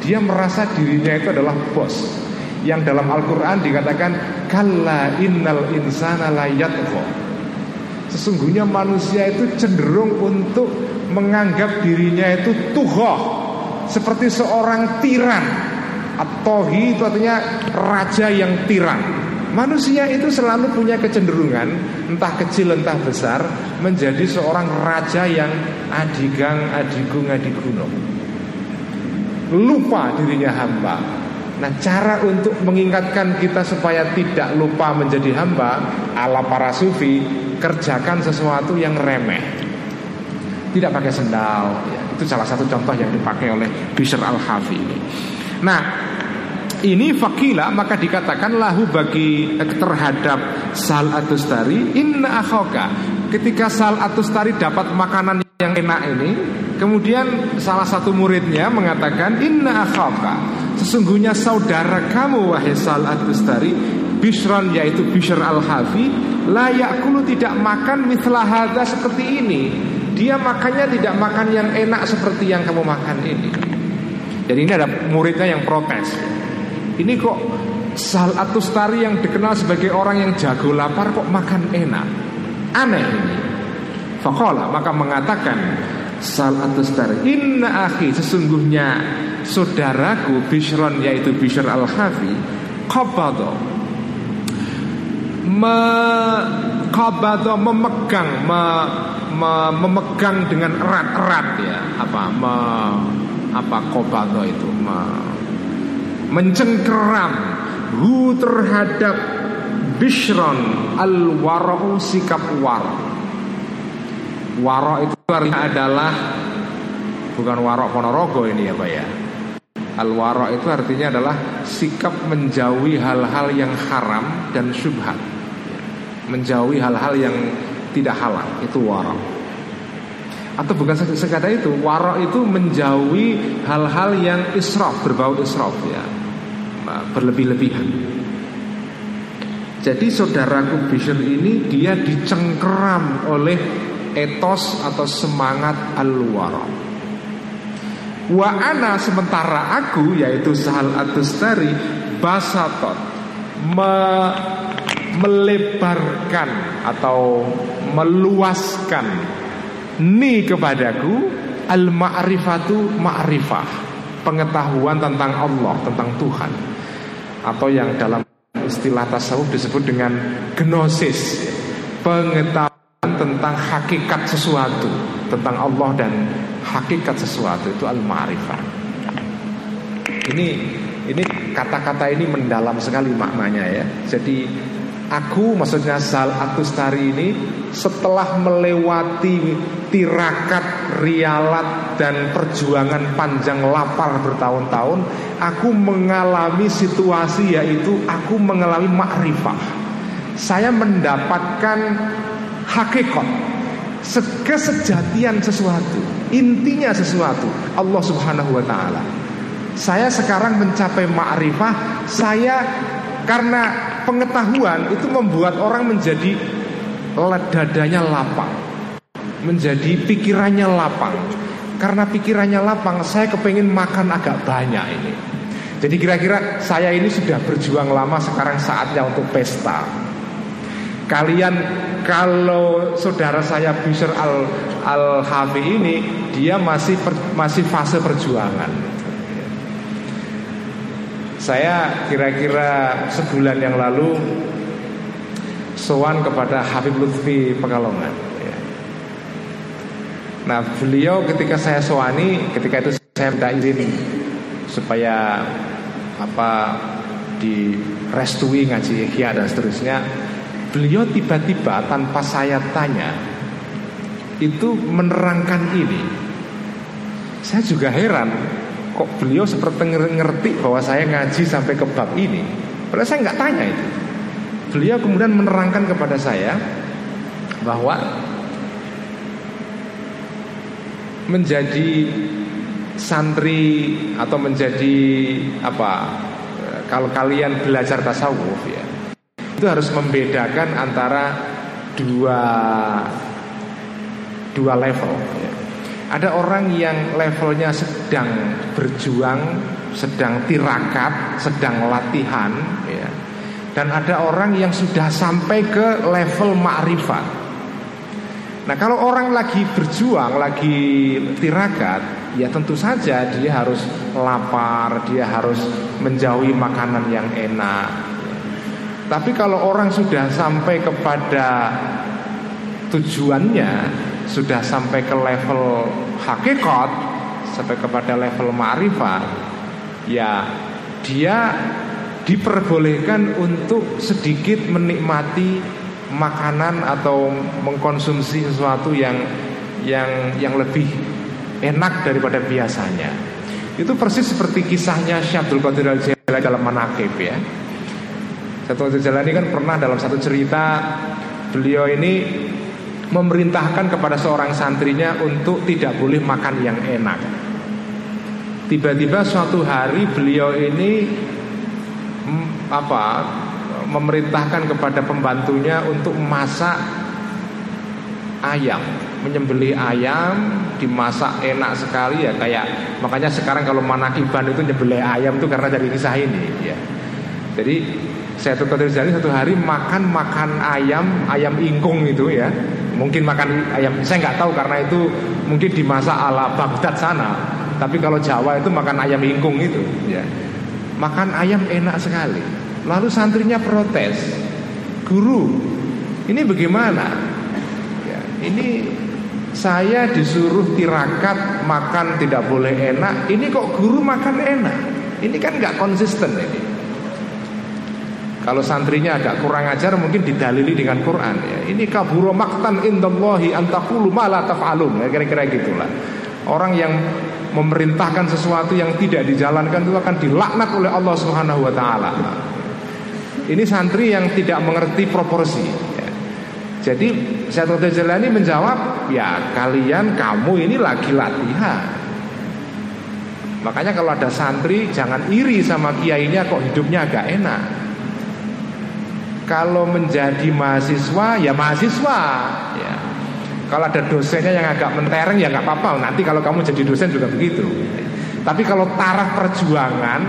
Dia merasa dirinya itu adalah bos. Yang dalam Al-Quran dikatakan Kalla innal insana layatko Sesungguhnya manusia itu cenderung untuk menganggap dirinya itu tuhoh Seperti seorang tiran. Atohi itu artinya raja yang tiran Manusia itu selalu punya kecenderungan Entah kecil entah besar Menjadi seorang raja yang adigang adigung adigunung lupa dirinya hamba. Nah cara untuk mengingatkan kita supaya tidak lupa menjadi hamba ala para sufi kerjakan sesuatu yang remeh. Tidak pakai sendal. Ya, itu salah satu contoh yang dipakai oleh Bishr al Hafi ini. Nah ini fakila maka dikatakan lahu bagi terhadap sal atustari inna akhoka. Ketika sal atustari dapat makanan yang enak ini Kemudian salah satu muridnya mengatakan Inna akhaka Sesungguhnya saudara kamu wahai Sal'ad Bustari Bishran yaitu Bishr al-Hafi Layak kulu tidak makan mitlah seperti ini. Dia makannya tidak makan yang enak seperti yang kamu makan ini. Jadi ini ada muridnya yang protes Ini kok Sal'ad Bustari yang dikenal sebagai orang yang jago lapar kok makan enak? Aneh ini. Fakola maka mengatakan Sal Atustar Inna akhi sesungguhnya saudaraku Bishron yaitu Bishr al-Hafi Qabado me, Qabado memegang me, me, memegang dengan erat-erat ya. Apa? Me, apa Qabado itu? Me, mencengkeram hu terhadap Bishron al-wara'u sikap war Warok itu artinya adalah bukan warok ponorogo ini ya Pak ya. Al warok itu artinya adalah sikap menjauhi hal-hal yang haram dan syubhat. Menjauhi hal-hal yang tidak halal itu warok. Atau bukan sekadar itu, warok itu menjauhi hal-hal yang israf, berbau israf ya. Berlebih-lebihan. Jadi saudaraku Bishr ini dia dicengkeram oleh etos atau semangat al-wara. Wa ana sementara aku yaitu Sahal Atustari basatot me, melebarkan atau meluaskan ni kepadaku al-ma'rifatu ma'rifah pengetahuan tentang Allah, tentang Tuhan atau yang dalam istilah tasawuf disebut dengan gnosis pengetahuan tentang hakikat sesuatu tentang Allah dan hakikat sesuatu itu al-ma'rifah. Ini ini kata-kata ini mendalam sekali maknanya ya. Jadi aku maksudnya Sal Atustari ini setelah melewati tirakat, rialat dan perjuangan panjang lapar bertahun-tahun, aku mengalami situasi yaitu aku mengalami makrifah. Saya mendapatkan hakikat kesejatian sesuatu intinya sesuatu Allah subhanahu wa ta'ala saya sekarang mencapai ma'rifah saya karena pengetahuan itu membuat orang menjadi dadanya lapang menjadi pikirannya lapang karena pikirannya lapang, saya kepengen makan agak banyak ini. Jadi kira-kira saya ini sudah berjuang lama, sekarang saatnya untuk pesta. Kalian kalau saudara saya Bishr al al Hafi ini dia masih per, masih fase perjuangan. Saya kira-kira sebulan yang lalu sowan kepada Habib Lutfi Pekalongan. Ya. Nah beliau ketika saya soani, ketika itu saya minta izin supaya apa direstui ngaji ikhya dan seterusnya. Beliau tiba-tiba tanpa saya tanya itu menerangkan ini. Saya juga heran kok beliau seperti ngerti bahwa saya ngaji sampai ke bab ini. Padahal saya nggak tanya itu. Beliau kemudian menerangkan kepada saya bahwa menjadi santri atau menjadi apa kalau kalian belajar tasawuf ya itu harus membedakan antara dua dua level ya. Ada orang yang levelnya sedang berjuang, sedang tirakat, sedang latihan ya. Dan ada orang yang sudah sampai ke level ma'rifat Nah kalau orang lagi berjuang, lagi tirakat Ya tentu saja dia harus lapar, dia harus menjauhi makanan yang enak. Tapi kalau orang sudah sampai kepada tujuannya Sudah sampai ke level hakikat Sampai kepada level ma'rifat Ya dia diperbolehkan untuk sedikit menikmati makanan atau mengkonsumsi sesuatu yang yang yang lebih enak daripada biasanya. Itu persis seperti kisahnya Syabdul Qadir al Jailani dalam Manakib ya. Syabdul Qadir Jailani kan pernah dalam satu cerita beliau ini memerintahkan kepada seorang santrinya untuk tidak boleh makan yang enak. Tiba-tiba suatu hari beliau ini apa memerintahkan kepada pembantunya untuk masak ayam, menyembelih ayam dimasak enak sekali ya kayak makanya sekarang kalau manakiban itu nyembelih ayam itu karena dari kisah ini ya. Jadi saya tuh terjadi satu hari makan makan ayam ayam ingkung itu ya. Mungkin makan ayam saya nggak tahu karena itu mungkin dimasak ala Baghdad sana. Tapi kalau Jawa itu makan ayam ingkung itu ya Makan ayam enak sekali. Lalu santrinya protes Guru Ini bagaimana? Ya, Ini saya disuruh tirakat makan tidak boleh enak. Ini kok guru makan enak? Ini kan nggak konsisten ini. Kalau santrinya agak kurang ajar mungkin didalili dengan Quran. Ya. Ini kaburo maktan indallahi antakulu malah taf'alun. Ya, Kira-kira gitulah. Orang yang memerintahkan sesuatu yang tidak dijalankan itu akan dilaknat oleh Allah Subhanahu wa taala. Ini santri yang tidak mengerti proporsi. Ya. Jadi Syaikhul Jalani menjawab, ya kalian kamu ini lagi latihan. Makanya kalau ada santri jangan iri sama kiainya kok hidupnya agak enak. Kalau menjadi mahasiswa ya mahasiswa, ya kalau ada dosennya yang agak mentereng ya nggak apa-apa. Nanti kalau kamu jadi dosen juga begitu. Tapi kalau taraf perjuangan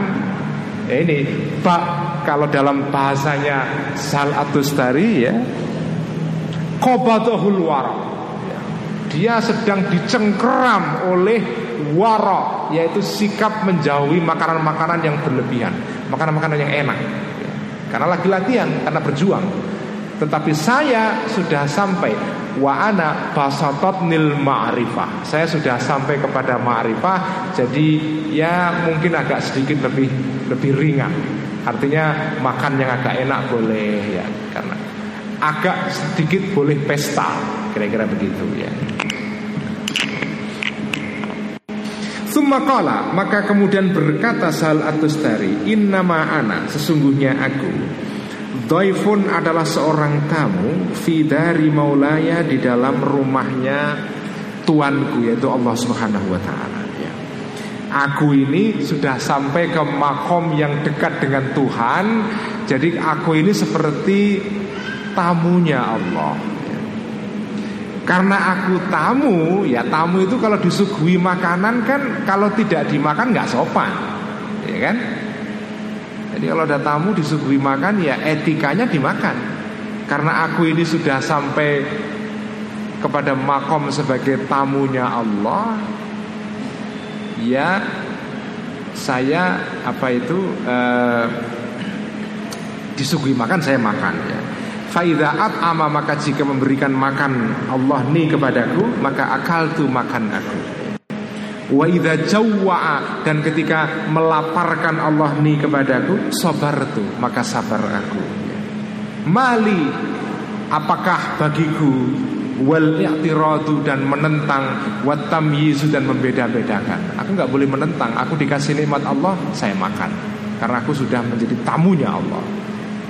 ya ini Pak kalau dalam bahasanya Sal Atustari ya Qobadahul wara Dia sedang dicengkeram oleh wara Yaitu sikap menjauhi makanan-makanan yang berlebihan Makanan-makanan yang enak Karena lagi latihan, karena berjuang Tetapi saya sudah sampai wa ana basatot nil ma'rifah. Saya sudah sampai kepada ma'rifah, jadi ya mungkin agak sedikit lebih lebih ringan. Artinya makan yang agak enak boleh ya, karena agak sedikit boleh pesta, kira-kira begitu ya. Sumakala maka kemudian berkata Sal Atustari Innama ana sesungguhnya aku Doifun adalah seorang tamu Fidari maulaya di dalam rumahnya Tuanku yaitu Allah subhanahu wa ta'ala ya. Aku ini sudah sampai ke makom yang dekat dengan Tuhan Jadi aku ini seperti tamunya Allah ya. Karena aku tamu, ya tamu itu kalau disuguhi makanan kan kalau tidak dimakan nggak sopan, ya kan? Jadi kalau ada tamu disuguhi makan ya etikanya dimakan. Karena aku ini sudah sampai kepada makom sebagai tamunya Allah, ya saya apa itu eh, disuguhi makan saya makan ya. Faidaat ama maka jika memberikan makan Allah ni kepadaku maka akal tu makan aku. Wa idza dan ketika melaparkan Allah ni kepadaku sabar tu maka sabar aku. Mali apakah bagiku wal i'tiradu dan menentang wat tamyizu dan membeda-bedakan. Aku nggak boleh menentang. Aku dikasih nikmat Allah, saya makan. Karena aku sudah menjadi tamunya Allah.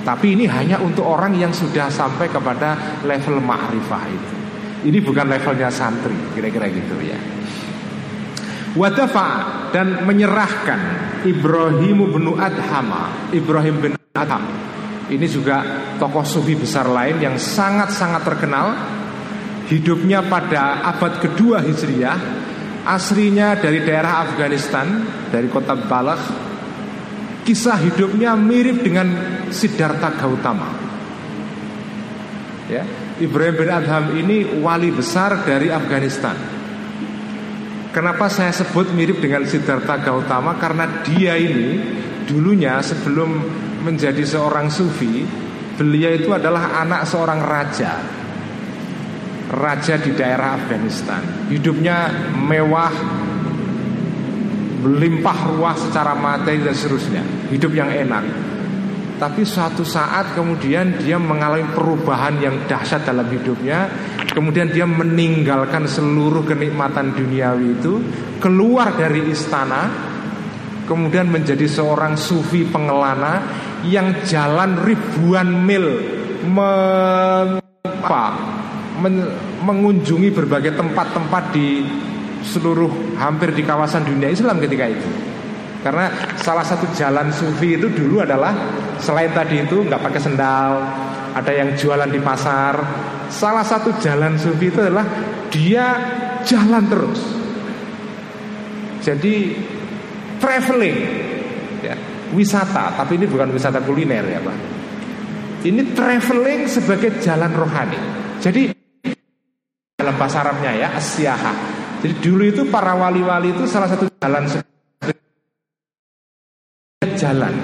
Tapi ini hanya untuk orang yang sudah sampai kepada level ma'rifah itu. Ini bukan levelnya santri, kira-kira gitu ya. Wadafa dan menyerahkan Ibrahim bin Adham, Ibrahim bin Adham. Ini juga tokoh sufi besar lain yang sangat-sangat terkenal. Hidupnya pada abad kedua Hijriah, aslinya dari daerah Afghanistan, dari kota Balakh, Kisah hidupnya mirip dengan Siddhartha Gautama. Ya, Ibrahim bin Adham ini wali besar dari Afghanistan. Kenapa saya sebut mirip dengan Siddhartha Gautama? Karena dia ini dulunya sebelum menjadi seorang sufi, beliau itu adalah anak seorang raja. Raja di daerah Afghanistan. Hidupnya mewah, Melimpah ruah secara materi dan seterusnya Hidup yang enak Tapi suatu saat kemudian dia mengalami perubahan yang dahsyat dalam hidupnya Kemudian dia meninggalkan seluruh kenikmatan duniawi itu Keluar dari istana Kemudian menjadi seorang sufi pengelana Yang jalan ribuan mil men, apa, men, Mengunjungi berbagai tempat-tempat di seluruh hampir di kawasan dunia Islam ketika itu. Karena salah satu jalan sufi itu dulu adalah selain tadi itu nggak pakai sendal, ada yang jualan di pasar. Salah satu jalan sufi itu adalah dia jalan terus. Jadi traveling, ya, wisata, tapi ini bukan wisata kuliner ya pak. Ini traveling sebagai jalan rohani. Jadi dalam bahasa Arabnya ya asyaha jadi dulu itu para wali-wali itu salah satu jalan jalan.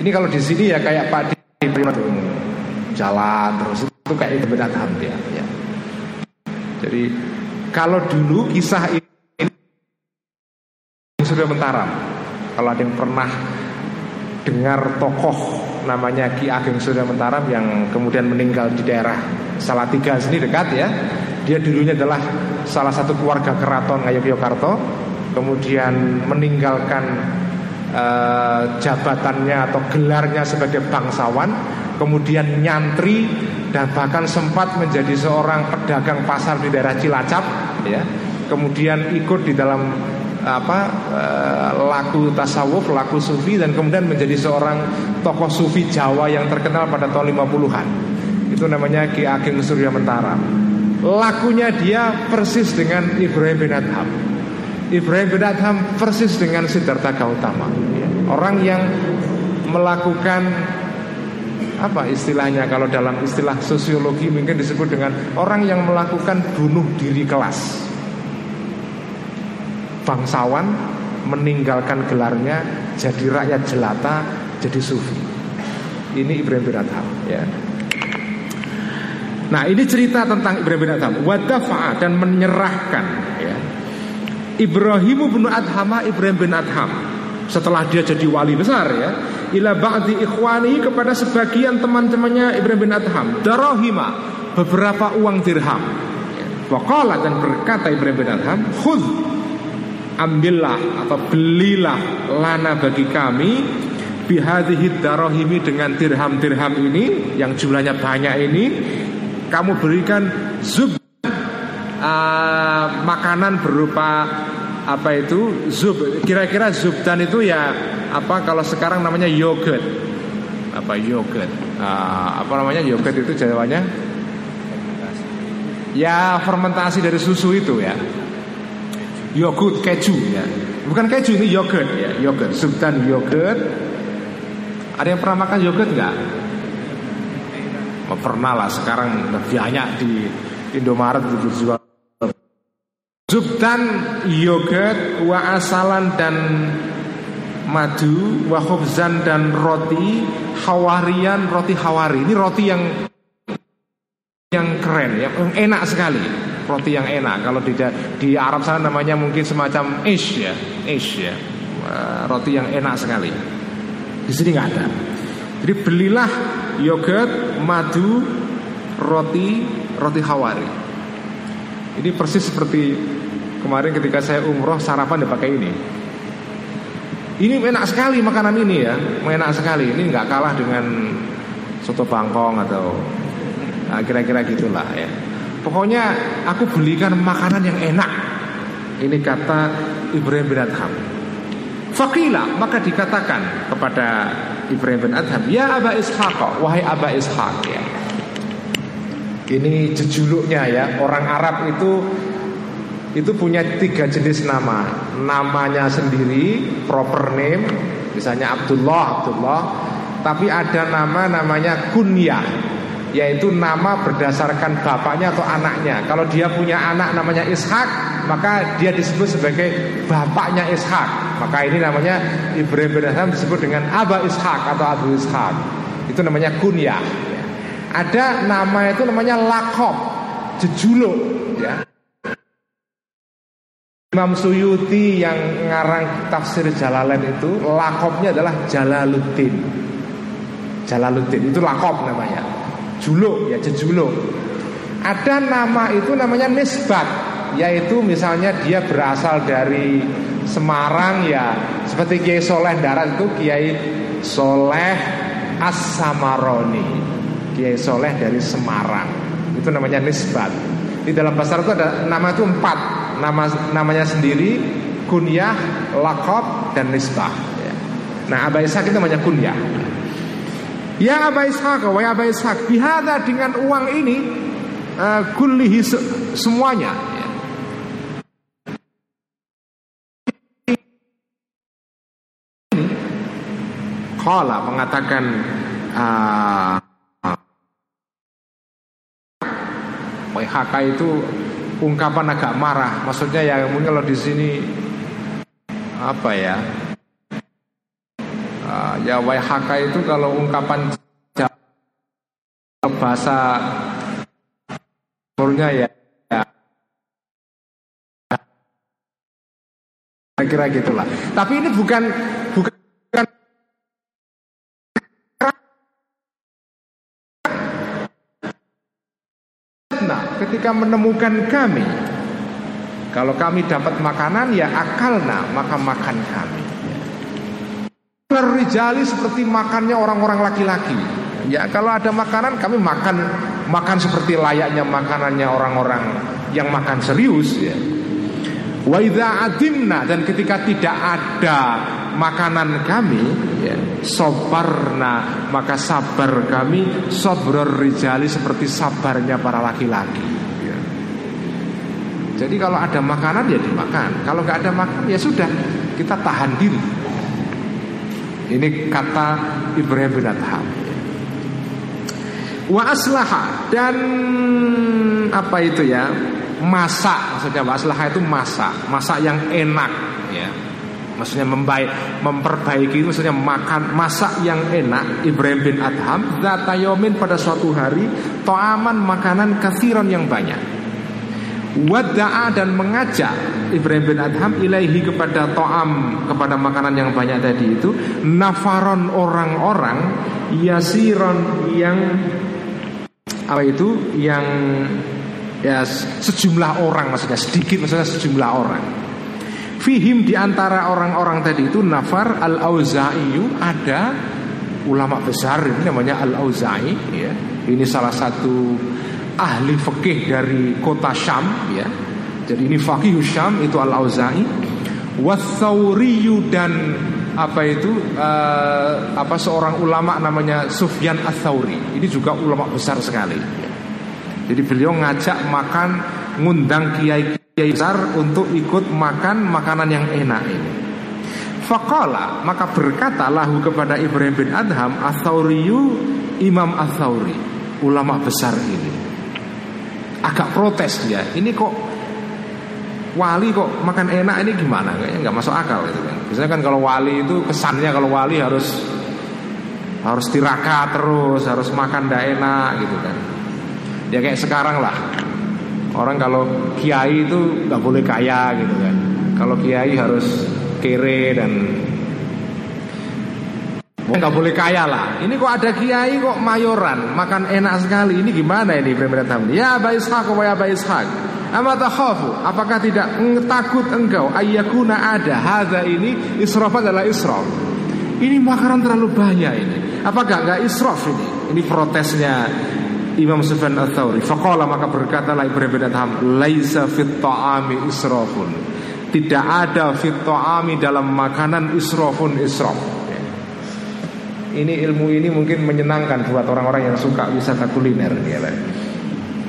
Ini kalau di sini ya kayak Pak Di jalan terus itu kayak itu benar ya, ya. Jadi kalau dulu kisah ini sudah mentaram. Kalau ada yang pernah dengar tokoh namanya Ki Ageng Surya Mentaram yang kemudian meninggal di daerah Salatiga sini dekat ya dia dulunya adalah salah satu keluarga keraton Ngayogyakarta, kemudian meninggalkan uh, jabatannya atau gelarnya sebagai bangsawan, kemudian nyantri dan bahkan sempat menjadi seorang pedagang pasar di daerah Cilacap, ya. Kemudian ikut di dalam apa uh, laku tasawuf, laku sufi dan kemudian menjadi seorang tokoh sufi Jawa yang terkenal pada tahun 50-an. Itu namanya Ki Ageng Surya Mentara. Lakunya dia persis dengan Ibrahim bin Adham Ibrahim bin Adham persis dengan Siddhartha Gautama. Orang yang melakukan apa istilahnya kalau dalam istilah sosiologi mungkin disebut dengan orang yang melakukan bunuh diri kelas. Bangsawan meninggalkan gelarnya jadi rakyat jelata jadi sufi. Ini Ibrahim bin Adham ya. Nah ini cerita tentang Ibrahim bin Adham. Dan menyerahkan ya. Ibrahim bin Adham Ibrahim bin Adham. Setelah dia jadi wali besar ya. Ila ba'di ikhwani kepada sebagian teman-temannya Ibrahim bin Adham. Darohima Beberapa uang dirham. Wakala dan berkata Ibrahim bin Adham Khud Ambillah atau belilah lana bagi kami bihadhihi darohimi dengan dirham-dirham ini yang jumlahnya banyak ini. Kamu berikan zub uh, makanan berupa apa itu zub. Kira-kira zubdan itu ya apa kalau sekarang namanya yogurt. Apa yogurt? Uh, apa namanya yogurt itu jawanya? Ya fermentasi dari susu itu ya. Yogurt keju ya. Bukan keju ini yogurt ya Yogurt, subtan yogurt. Ada yang pernah makan yogurt nggak? Oh, pernah lah sekarang banyak di Indomaret itu dijual Subtan yogurt wa asalan dan madu wa khubzan dan roti hawarian roti hawari. Ini roti yang yang keren ya yang enak sekali. Roti yang enak. Kalau di di Arab sana namanya mungkin semacam ish ya ish ya. Roti yang enak sekali. Di sini nggak ada. Jadi belilah yogurt madu roti roti hawari. Ini persis seperti kemarin ketika saya umroh sarapan dipakai ini ini enak sekali makanan ini ya enak sekali ini nggak kalah dengan soto bangkong atau Nah, kira-kira gitulah ya. Pokoknya aku belikan makanan yang enak. Ini kata Ibrahim bin Adham. Fakila maka dikatakan kepada Ibrahim bin Adham, ya Aba Ishaq, wahai Aba Ishaq ya. Ini jejuluknya ya orang Arab itu itu punya tiga jenis nama. Namanya sendiri, proper name, misalnya Abdullah, Abdullah. Tapi ada nama namanya kunyah yaitu nama berdasarkan bapaknya atau anaknya. Kalau dia punya anak namanya Ishak, maka dia disebut sebagai bapaknya Ishak. Maka ini namanya Ibrahim bin Adam disebut dengan Aba Ishak atau Abu Ishak. Itu namanya kunyah. Ada nama itu namanya lakob, jejuluk, ya. Imam Suyuti yang ngarang tafsir Jalalain itu lakobnya adalah Jalaluddin. Jalaluddin itu lakob namanya juluk ya jejuluk. Ada nama itu namanya nisbat, yaitu misalnya dia berasal dari Semarang ya, seperti Kiai Soleh Darat itu Kiai Soleh As-Samaroni. Kiai Soleh dari Semarang. Itu namanya nisbat. Di dalam bahasa itu ada nama itu empat, nama namanya sendiri, kunyah, lakob, dan nisbah. Ya. Nah, Abai Ishak itu namanya kunyah. Ya Aba Ishaq, wa Aba Ishaq Bihada dengan uang ini uh, Kullihi semuanya ya. Kala mengatakan uh, WHK itu ungkapan agak marah. Maksudnya ya mungkin kalau di sini apa ya Uh, ya WHK itu kalau ungkapan bahasa Turnya ya, ya kira gitulah. Tapi ini bukan bukan Nah, ketika menemukan kami, kalau kami dapat makanan ya akalna maka makan kami. Rijali seperti makannya orang-orang laki-laki. Ya kalau ada makanan kami makan makan seperti layaknya makanannya orang-orang yang makan serius ya. Wa adimna dan ketika tidak ada makanan kami ya, sobarna maka sabar kami sobror rijali seperti sabarnya para laki-laki ya. Jadi kalau ada makanan ya dimakan Kalau nggak ada makanan ya sudah Kita tahan diri ini kata Ibrahim bin Adham. Wa aslaha dan apa itu ya? Masak maksudnya wa aslaha itu masak, masak yang enak ya. Maksudnya membaik, memperbaiki maksudnya makan masak yang enak. Ibrahim bin Adham Zatayomin pada suatu hari To'aman makanan kathiron yang banyak. Wada'a dan mengajak Ibrahim bin Adham ilaihi kepada to'am Kepada makanan yang banyak tadi itu Nafaron orang-orang Yasiron yang Apa itu? Yang Ya sejumlah orang maksudnya Sedikit maksudnya sejumlah orang Fihim di antara orang-orang tadi itu Nafar al-Auza'iyu Ada ulama besar Ini namanya al-Auza'i ya. Ini salah satu ahli fikih dari kota Syam ya. Jadi ini fakih Syam itu Al-Auza'i Wathauriyu dan apa itu uh, apa seorang ulama namanya Sufyan Atsauri. Ini juga ulama besar sekali. Jadi beliau ngajak makan ngundang kiai-kiai besar untuk ikut makan makanan yang enak ini. Fakola maka berkata lahu kepada Ibrahim bin Adham Athauriyu Imam Athauri ulama besar ini. Agak protes dia. Ini kok wali kok makan enak ini gimana? Kayaknya nggak masuk akal itu kan. Biasanya kan kalau wali itu kesannya kalau wali harus harus tiraka terus harus makan tidak enak gitu kan ya kayak sekarang lah orang kalau kiai itu nggak boleh kaya gitu kan kalau kiai harus kere dan nggak boleh kaya lah. Ini kok ada kiai kok mayoran, makan enak sekali. Ini gimana ini Ibrahim Ya Aba Ishaq wa ya Aba Ishaq. Apakah tidak takut engkau ayyakuna ada hadza ini israf adalah israf. Ini makanan terlalu banyak ini. Apakah enggak israf ini? Ini protesnya Imam Sufyan Ats-Tsauri. Faqala maka berkatalah Ibrahim bin Adham, "Laisa fit ta'ami israfun." Tidak ada fit ta'ami dalam makanan israfun israf. Ini ilmu ini mungkin menyenangkan buat orang-orang yang suka wisata kuliner ya.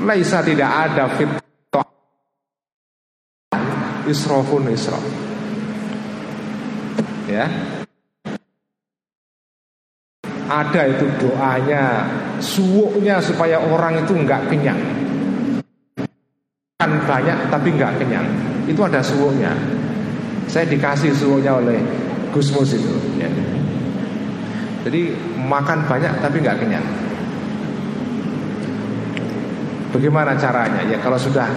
Laisa tidak ada fit israfun israf. Ya, ada itu doanya suwuknya supaya orang itu nggak kenyang. Kan banyak tapi nggak kenyang. Itu ada suwuknya saya dikasih suwuknya oleh Gusmus itu ya. jadi makan banyak tapi nggak kenyang. Bagaimana caranya? Ya kalau sudah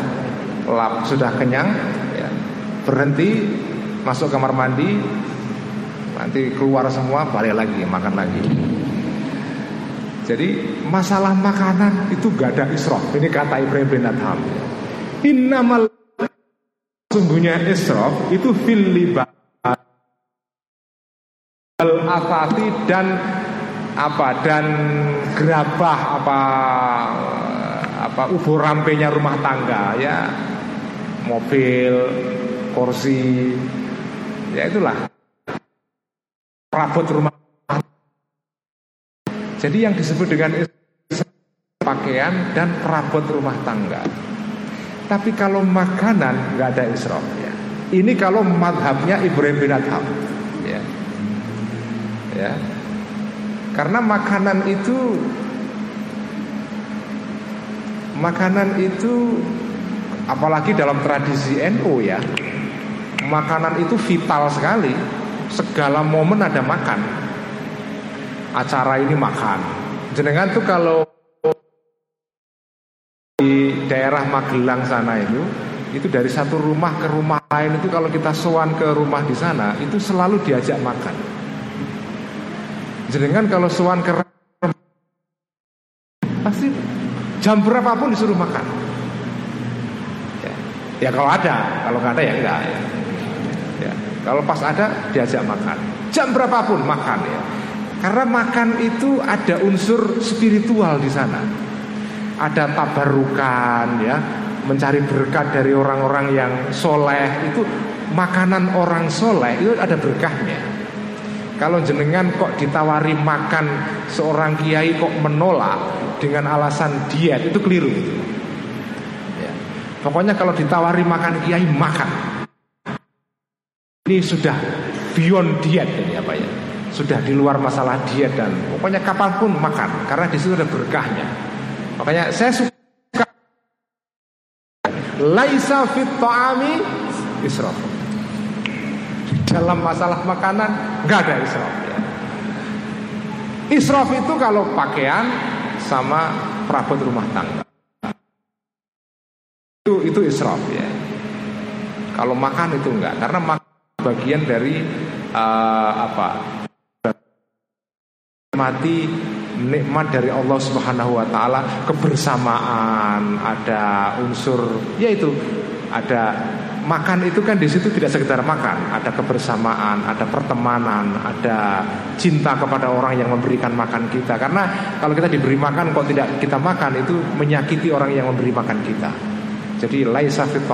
lap sudah kenyang ya, berhenti masuk kamar mandi nanti keluar semua balik lagi makan lagi jadi masalah makanan itu gak ada israf. Ini kata Ibrahim bin Adham. Innamal sungguhnya israf itu fil liba al afati dan apa dan gerabah apa apa ubur rampenya rumah tangga ya mobil kursi ya itulah perabot rumah jadi yang disebut dengan pakaian dan perabot rumah tangga. Tapi kalau makanan nggak ada israf ya. Ini kalau madhabnya Ibrahim bin Adham. Ya. ya. Karena makanan itu makanan itu apalagi dalam tradisi NU ya. Makanan itu vital sekali. Segala momen ada makan acara ini makan. Jenengan tuh kalau di daerah Magelang sana itu itu dari satu rumah ke rumah lain itu kalau kita sowan ke rumah di sana itu selalu diajak makan. Jenengan kalau sowan ke pasti jam berapapun disuruh makan. Ya, ya kalau ada, kalau nggak ada ya enggak ya. ya. Kalau pas ada diajak makan. Jam berapapun makan ya. Karena makan itu ada unsur spiritual di sana. Ada tabarukan ya, mencari berkat dari orang-orang yang soleh itu makanan orang soleh itu ada berkahnya. Kalau jenengan kok ditawari makan seorang kiai kok menolak dengan alasan diet itu keliru. Ya. Pokoknya kalau ditawari makan kiai makan. Ini sudah beyond diet ini? Sudah di luar masalah diet dan pokoknya kapan pun makan karena di situ ada berkahnya. Makanya saya suka laisa fit ta'ami israf. Dalam masalah makanan nggak ada israf ya. Israf itu kalau pakaian sama perabot rumah tangga. Itu itu israf ya. Kalau makan itu enggak karena makan bagian dari uh, apa mati nikmat dari Allah Subhanahu wa taala kebersamaan, ada unsur yaitu ada makan itu kan di situ tidak sekedar makan, ada kebersamaan, ada pertemanan, ada cinta kepada orang yang memberikan makan kita. Karena kalau kita diberi makan kok tidak kita makan itu menyakiti orang yang memberi makan kita. Jadi laisa fit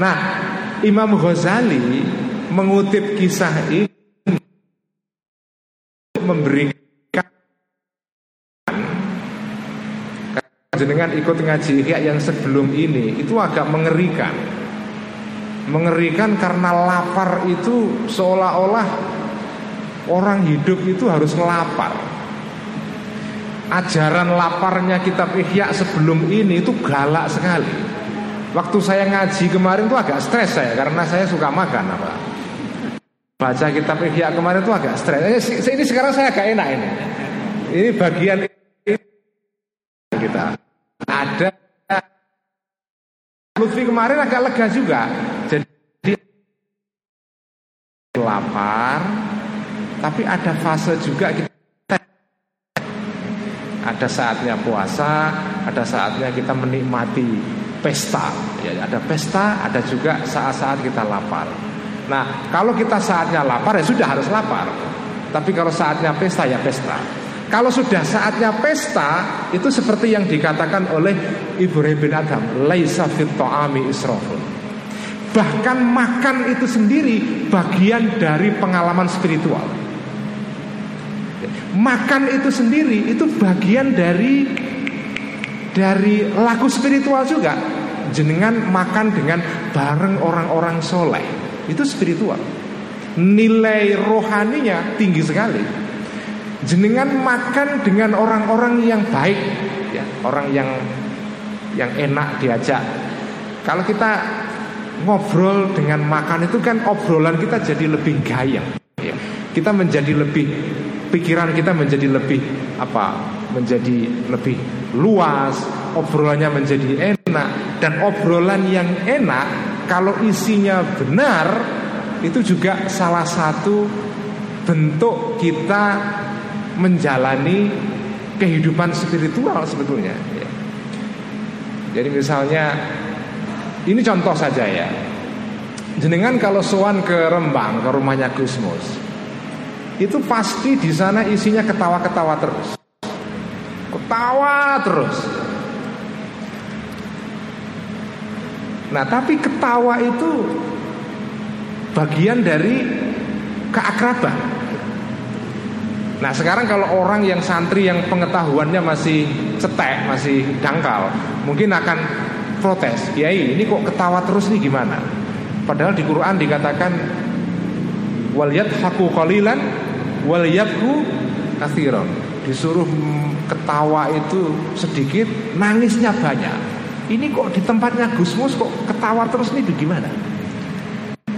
Nah, Imam Ghazali mengutip kisah ini memberikan jenengan ikut ngaji ihya yang sebelum ini itu agak mengerikan. Mengerikan karena lapar itu seolah-olah orang hidup itu harus lapar. Ajaran laparnya kitab Ihya sebelum ini itu galak sekali. Waktu saya ngaji kemarin itu agak stres saya karena saya suka makan apa. Baca kitab Ihya kemarin itu agak stres. Ini sekarang saya agak enak ini. Ini bagian kita. Ada Lutfi kemarin agak lega juga. Jadi lapar, tapi ada fase juga kita ada saatnya puasa, ada saatnya kita menikmati pesta. Ya, ada pesta, ada juga saat-saat kita lapar. Nah, kalau kita saatnya lapar ya sudah harus lapar. Tapi kalau saatnya pesta ya pesta. Kalau sudah saatnya pesta, itu seperti yang dikatakan oleh Ibrahim bin Adam, laisa fit ta'ami. Bahkan makan itu sendiri bagian dari pengalaman spiritual. Makan itu sendiri itu bagian dari dari laku spiritual juga. Jenengan makan dengan bareng orang-orang soleh itu spiritual. Nilai rohaninya tinggi sekali. Jenengan makan dengan orang-orang yang baik, ya, orang yang yang enak diajak. Kalau kita ngobrol dengan makan itu kan obrolan kita jadi lebih gayeng. Ya. Kita menjadi lebih pikiran kita menjadi lebih apa menjadi lebih luas obrolannya menjadi enak dan obrolan yang enak kalau isinya benar itu juga salah satu bentuk kita menjalani kehidupan spiritual sebetulnya ya. jadi misalnya ini contoh saja ya jenengan kalau soan ke Rembang ke rumahnya Gusmus itu pasti di sana isinya ketawa-ketawa terus. Ketawa terus. Nah, tapi ketawa itu bagian dari keakraban. Nah, sekarang kalau orang yang santri yang pengetahuannya masih cetek, masih dangkal, mungkin akan protes. Kiai, ini kok ketawa terus nih gimana? Padahal di Quran dikatakan wal yadhaku qalilan wal yabku kathiran disuruh ketawa itu sedikit nangisnya banyak ini kok di tempatnya Gusmus kok ketawa terus nih gimana?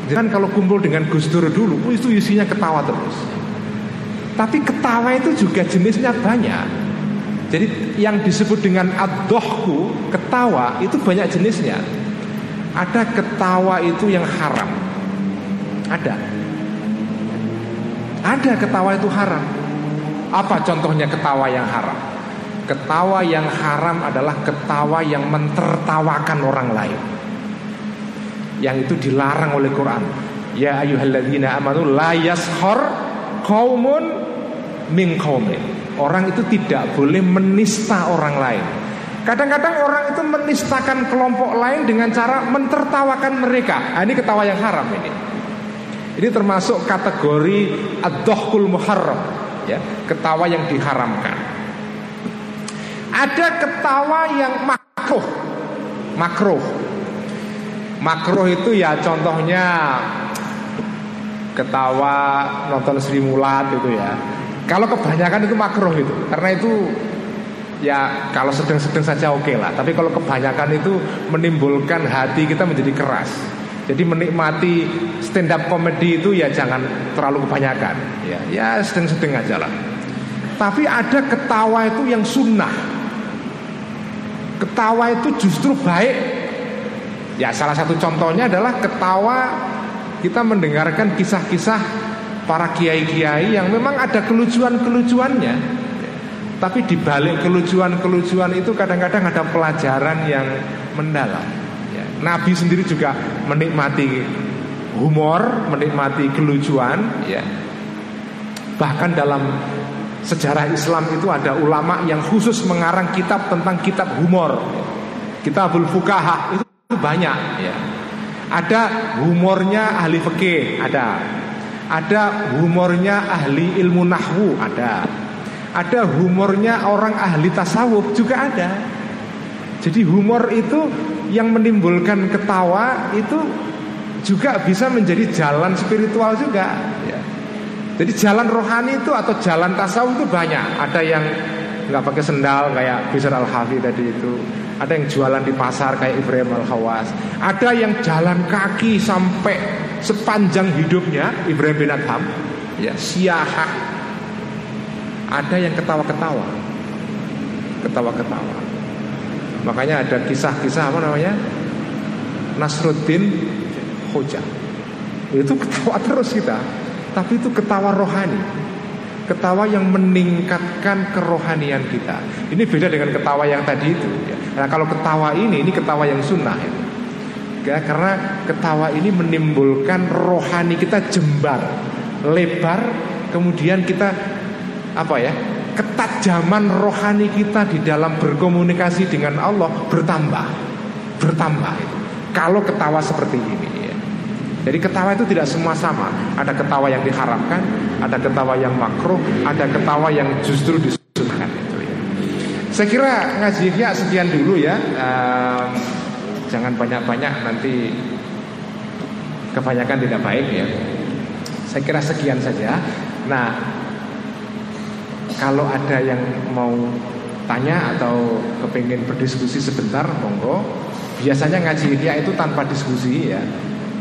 Jangan kalau kumpul dengan Gus Dur dulu itu isinya ketawa terus. Tapi ketawa itu juga jenisnya banyak. Jadi yang disebut dengan adohku ketawa itu banyak jenisnya. Ada ketawa itu yang haram. Ada. Ada ketawa itu haram. Apa contohnya ketawa yang haram? Ketawa yang haram adalah ketawa yang mentertawakan orang lain. Yang itu dilarang oleh Quran. Ya ayyuhalladzina amanu la yashor qaumun min qaumin. Orang itu tidak boleh menista orang lain. Kadang-kadang orang itu menistakan kelompok lain dengan cara mentertawakan mereka. Nah, ini ketawa yang haram ini. Ini termasuk kategori ad-dohkul muharram ya, ketawa yang diharamkan. Ada ketawa yang makruh. Makruh. Makruh itu ya contohnya ketawa nonton Sri Mulat itu ya. Kalau kebanyakan itu makruh itu, karena itu ya kalau sedang-sedang saja oke okay lah. Tapi kalau kebanyakan itu menimbulkan hati kita menjadi keras. Jadi menikmati stand up comedy itu ya jangan terlalu kebanyakan. Ya, ya sedang-sedang aja lah. Tapi ada ketawa itu yang sunnah. Ketawa itu justru baik. Ya salah satu contohnya adalah ketawa kita mendengarkan kisah-kisah para kiai-kiai yang memang ada kelucuan-kelucuannya. Tapi di balik kelucuan-kelucuan itu kadang-kadang ada pelajaran yang mendalam. Nabi sendiri juga menikmati humor, menikmati kelucuan, ya. Bahkan dalam sejarah Islam itu ada ulama yang khusus mengarang kitab tentang kitab humor. Kitabul Fukaha itu banyak, ya. Ada humornya ahli fikih, ada. Ada humornya ahli ilmu nahwu, ada. Ada humornya orang ahli tasawuf juga ada. Jadi humor itu yang menimbulkan ketawa itu juga bisa menjadi jalan spiritual juga. Ya. Jadi jalan rohani itu atau jalan tasawuf itu banyak. Ada yang nggak pakai sendal kayak Bisar al Hafi tadi itu. Ada yang jualan di pasar kayak Ibrahim al Hawas. Ada yang jalan kaki sampai sepanjang hidupnya Ibrahim bin Adham. Ya, siahah. Ada yang ketawa-ketawa. Ketawa-ketawa. Makanya ada kisah-kisah apa namanya? Nasruddin Hoja. Itu ketawa terus kita. Tapi itu ketawa rohani Ketawa yang meningkatkan kerohanian kita Ini beda dengan ketawa yang tadi itu ya. Nah kalau ketawa ini, ini ketawa yang sunnah ya. ya Karena ketawa ini menimbulkan rohani kita jembar Lebar Kemudian kita Apa ya Ketajaman rohani kita di dalam berkomunikasi dengan Allah Bertambah Bertambah Kalau ketawa seperti ini jadi ketawa itu tidak semua sama. Ada ketawa yang diharapkan, ada ketawa yang makruh, ada ketawa yang justru disunahkan. Ya. Saya kira ngaji ya sekian dulu ya. Um, jangan banyak-banyak nanti kebanyakan tidak baik ya. Saya kira sekian saja. Nah, kalau ada yang mau tanya atau kepingin berdiskusi sebentar, monggo. Biasanya ngaji dia itu tanpa diskusi ya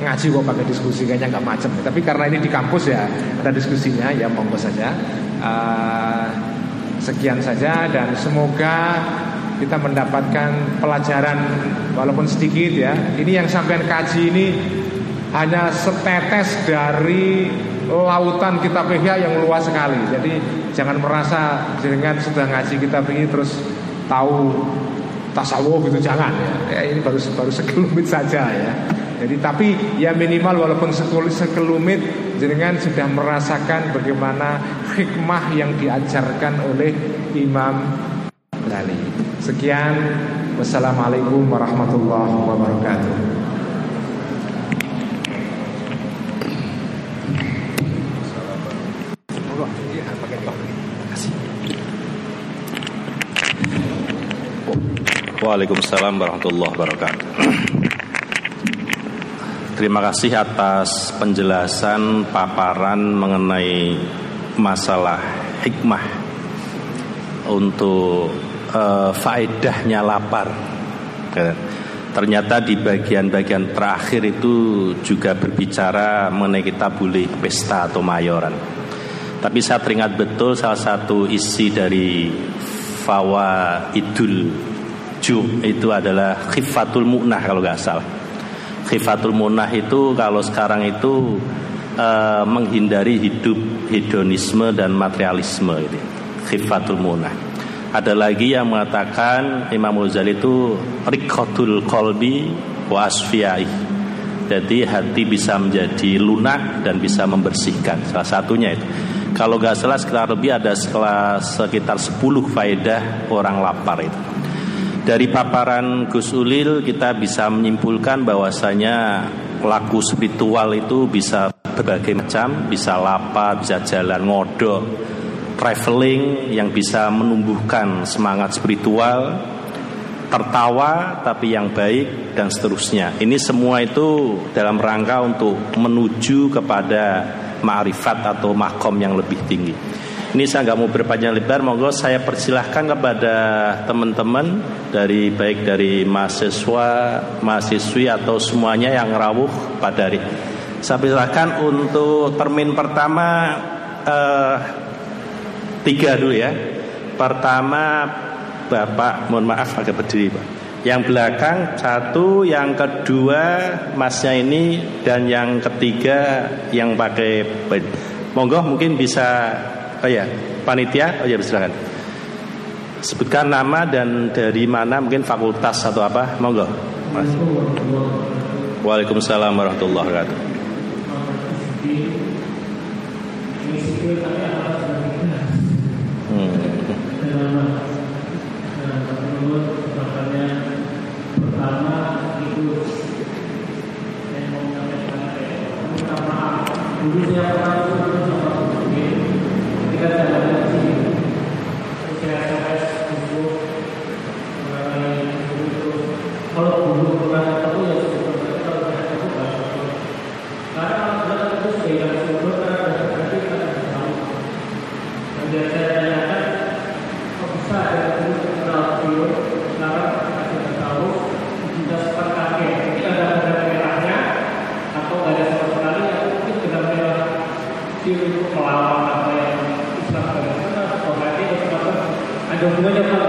ngaji kok pakai diskusi kayaknya nggak macam tapi karena ini di kampus ya ada diskusinya ya monggo saja. Uh, sekian saja dan semoga kita mendapatkan pelajaran walaupun sedikit ya. Ini yang sampai kaji ini hanya setetes dari lautan kitab ihya yang luas sekali. Jadi jangan merasa dengan sudah ngaji kitab ini terus tahu tasawuf gitu jangan ya. ya ini baru baru sekelumit saja ya jadi tapi ya minimal walaupun sekelumit jenengan sudah merasakan bagaimana hikmah yang diajarkan oleh Imam Ghazali. Sekian, wassalamualaikum warahmatullahi wabarakatuh. Waalaikumsalam warahmatullahi wabarakatuh. Terima kasih atas penjelasan paparan mengenai masalah hikmah untuk uh, faedahnya lapar. Ternyata di bagian-bagian terakhir itu juga berbicara mengenai kita boleh pesta atau mayoran. Tapi saya teringat betul salah satu isi dari Fawa Idul Ju itu adalah khifatul mu'nah kalau nggak salah khifatul munah itu kalau sekarang itu uh, menghindari hidup hedonisme dan materialisme gitu. Khifatul munah. Ada lagi yang mengatakan Imam Ghazali itu rikotul kolbi wa. Jadi hati bisa menjadi lunak dan bisa membersihkan. Salah satunya itu. Kalau gak salah sekitar lebih ada sekitar 10 faedah orang lapar itu. Dari paparan Gus Ulil kita bisa menyimpulkan bahwasanya laku spiritual itu bisa berbagai macam, bisa lapar, bisa jalan ngodok, traveling yang bisa menumbuhkan semangat spiritual, tertawa tapi yang baik dan seterusnya. Ini semua itu dalam rangka untuk menuju kepada ma'rifat atau makom yang lebih tinggi. Ini saya nggak mau berpanjang lebar, monggo saya persilahkan kepada teman-teman dari baik dari mahasiswa, mahasiswi atau semuanya yang rawuh pada hari. Saya persilahkan untuk termin pertama eh, tiga dulu ya. Pertama Bapak, mohon maaf agak berdiri Pak. Yang belakang satu, yang kedua masnya ini dan yang ketiga yang pakai Monggo mungkin bisa Oh ya, panitia. Oh ya, silakan. Sebutkan nama dan dari mana mungkin fakultas atau apa? Monggo. Mas. Waalaikumsalam warahmatullahi wabarakatuh. Hmm. pertama wonderful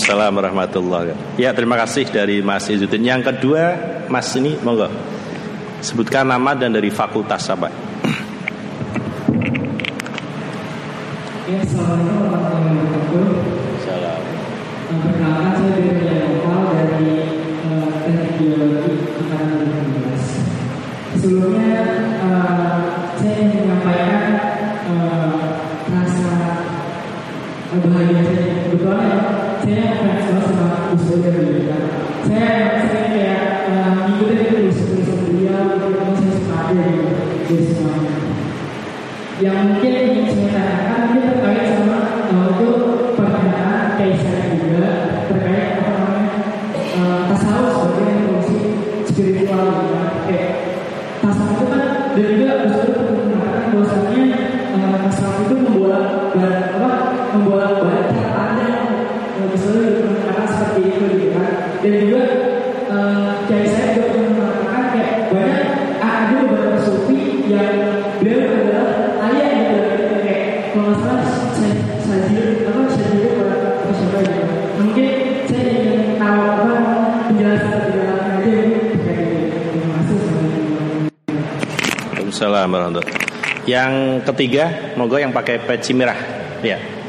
Waalaikumsalam warahmatullahi wabarakatuh. Ya terima kasih dari Mas Izzuddin. Yang kedua Mas ini monggo sebutkan nama dan dari fakultas apa. Ya, Assalamualaikum Gus Yang ketiga, monggo yang pakai peci merah. Ya.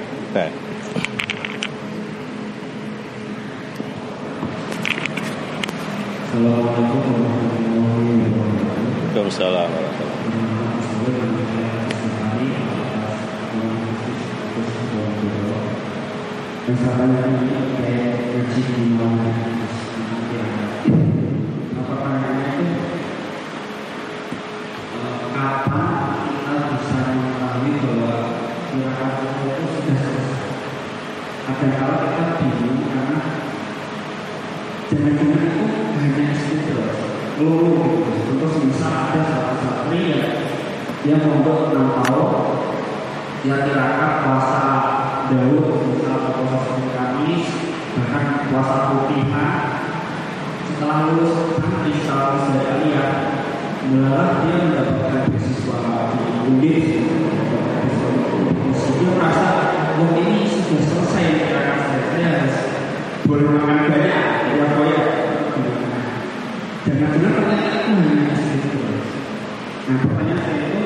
Nah pertanyaan saya itu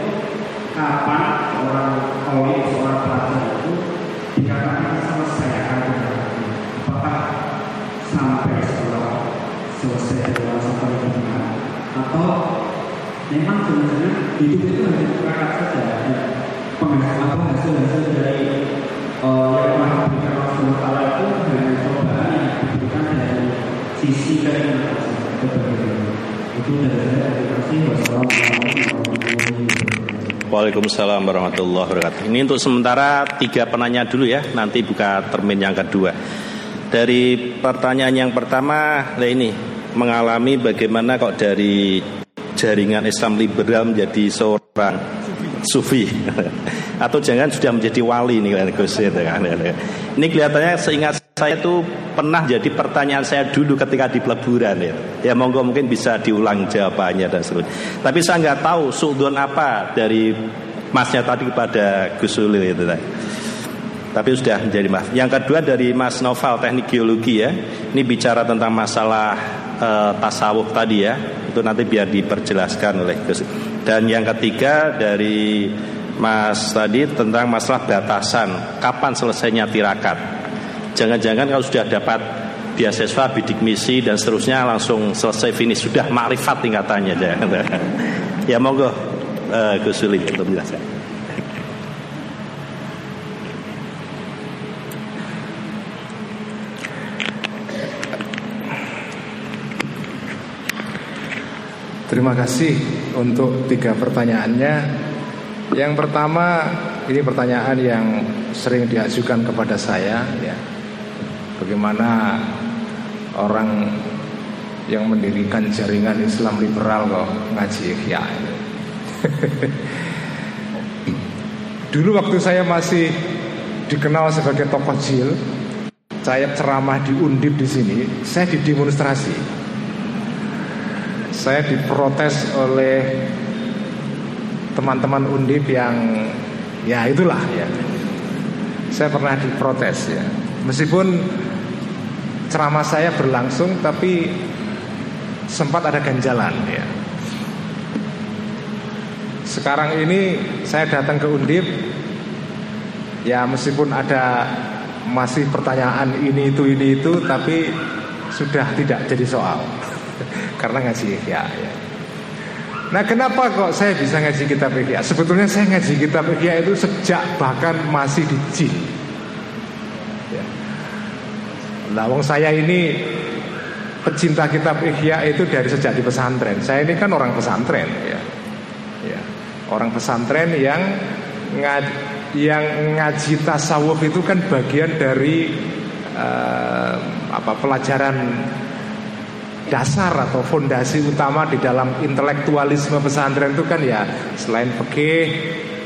kapan orang koli seorang pelajar itu dikatakan selesai akan berarti apakah sampai setelah selesai dewasa pendidikan atau memang sebenarnya hidup itu hanya perangkat saja dan penghasil apa hasil hasil dari uh, yang telah diberikan Rasulullah Taala itu hanya cobaan yang diberikan dari sisi keimanan itu Waalaikumsalam warahmatullahi wabarakatuh. Ini untuk sementara tiga penanya dulu ya, nanti buka termin yang kedua. Dari pertanyaan yang pertama, nah ini mengalami bagaimana kok dari jaringan Islam liberal menjadi seorang sufi atau jangan sudah menjadi wali nih gitu kan. Ini kelihatannya seingat saya itu pernah jadi pertanyaan saya dulu ketika di peleburan ya. Ya monggo mungkin bisa diulang jawabannya dan seterusnya. Tapi saya nggak tahu sudon apa dari masnya tadi kepada Gus Ulil itu tadi. Tapi sudah menjadi mas. Yang kedua dari Mas Noval teknik geologi ya. Ini bicara tentang masalah eh, tasawuf tadi ya. Itu nanti biar diperjelaskan oleh Gus. Dan yang ketiga dari Mas tadi tentang masalah batasan kapan selesainya tirakat. Jangan-jangan kalau sudah dapat beasiswa bidik misi dan seterusnya langsung selesai finish sudah makrifat tingkatannya ya monggo uh, Gus Suli untuk menjelaskan. Terima kasih untuk tiga pertanyaannya. Yang pertama ini pertanyaan yang sering diajukan kepada saya ya. Bagaimana orang yang mendirikan jaringan Islam liberal kok ngaji ikhya Dulu waktu saya masih dikenal sebagai tokoh jil, saya ceramah di Undip di sini, saya didemonstrasi. Saya diprotes oleh teman-teman Undip yang ya itulah ya. Saya pernah diprotes ya. Meskipun ceramah saya berlangsung tapi sempat ada ganjalan ya. Sekarang ini saya datang ke Undip Ya meskipun ada masih pertanyaan ini itu ini itu Tapi sudah tidak jadi soal Karena ngaji ya, ya. Nah kenapa kok saya bisa ngaji kitab Ihya Sebetulnya saya ngaji kitab Ihya itu sejak bahkan masih di jin. Nah saya ini pecinta kitab Ihya itu dari sejak di pesantren. Saya ini kan orang pesantren ya. Orang pesantren yang ngad, yang ngaji tasawuf itu kan bagian dari uh, apa pelajaran dasar atau fondasi utama di dalam intelektualisme pesantren itu kan ya selain fikih,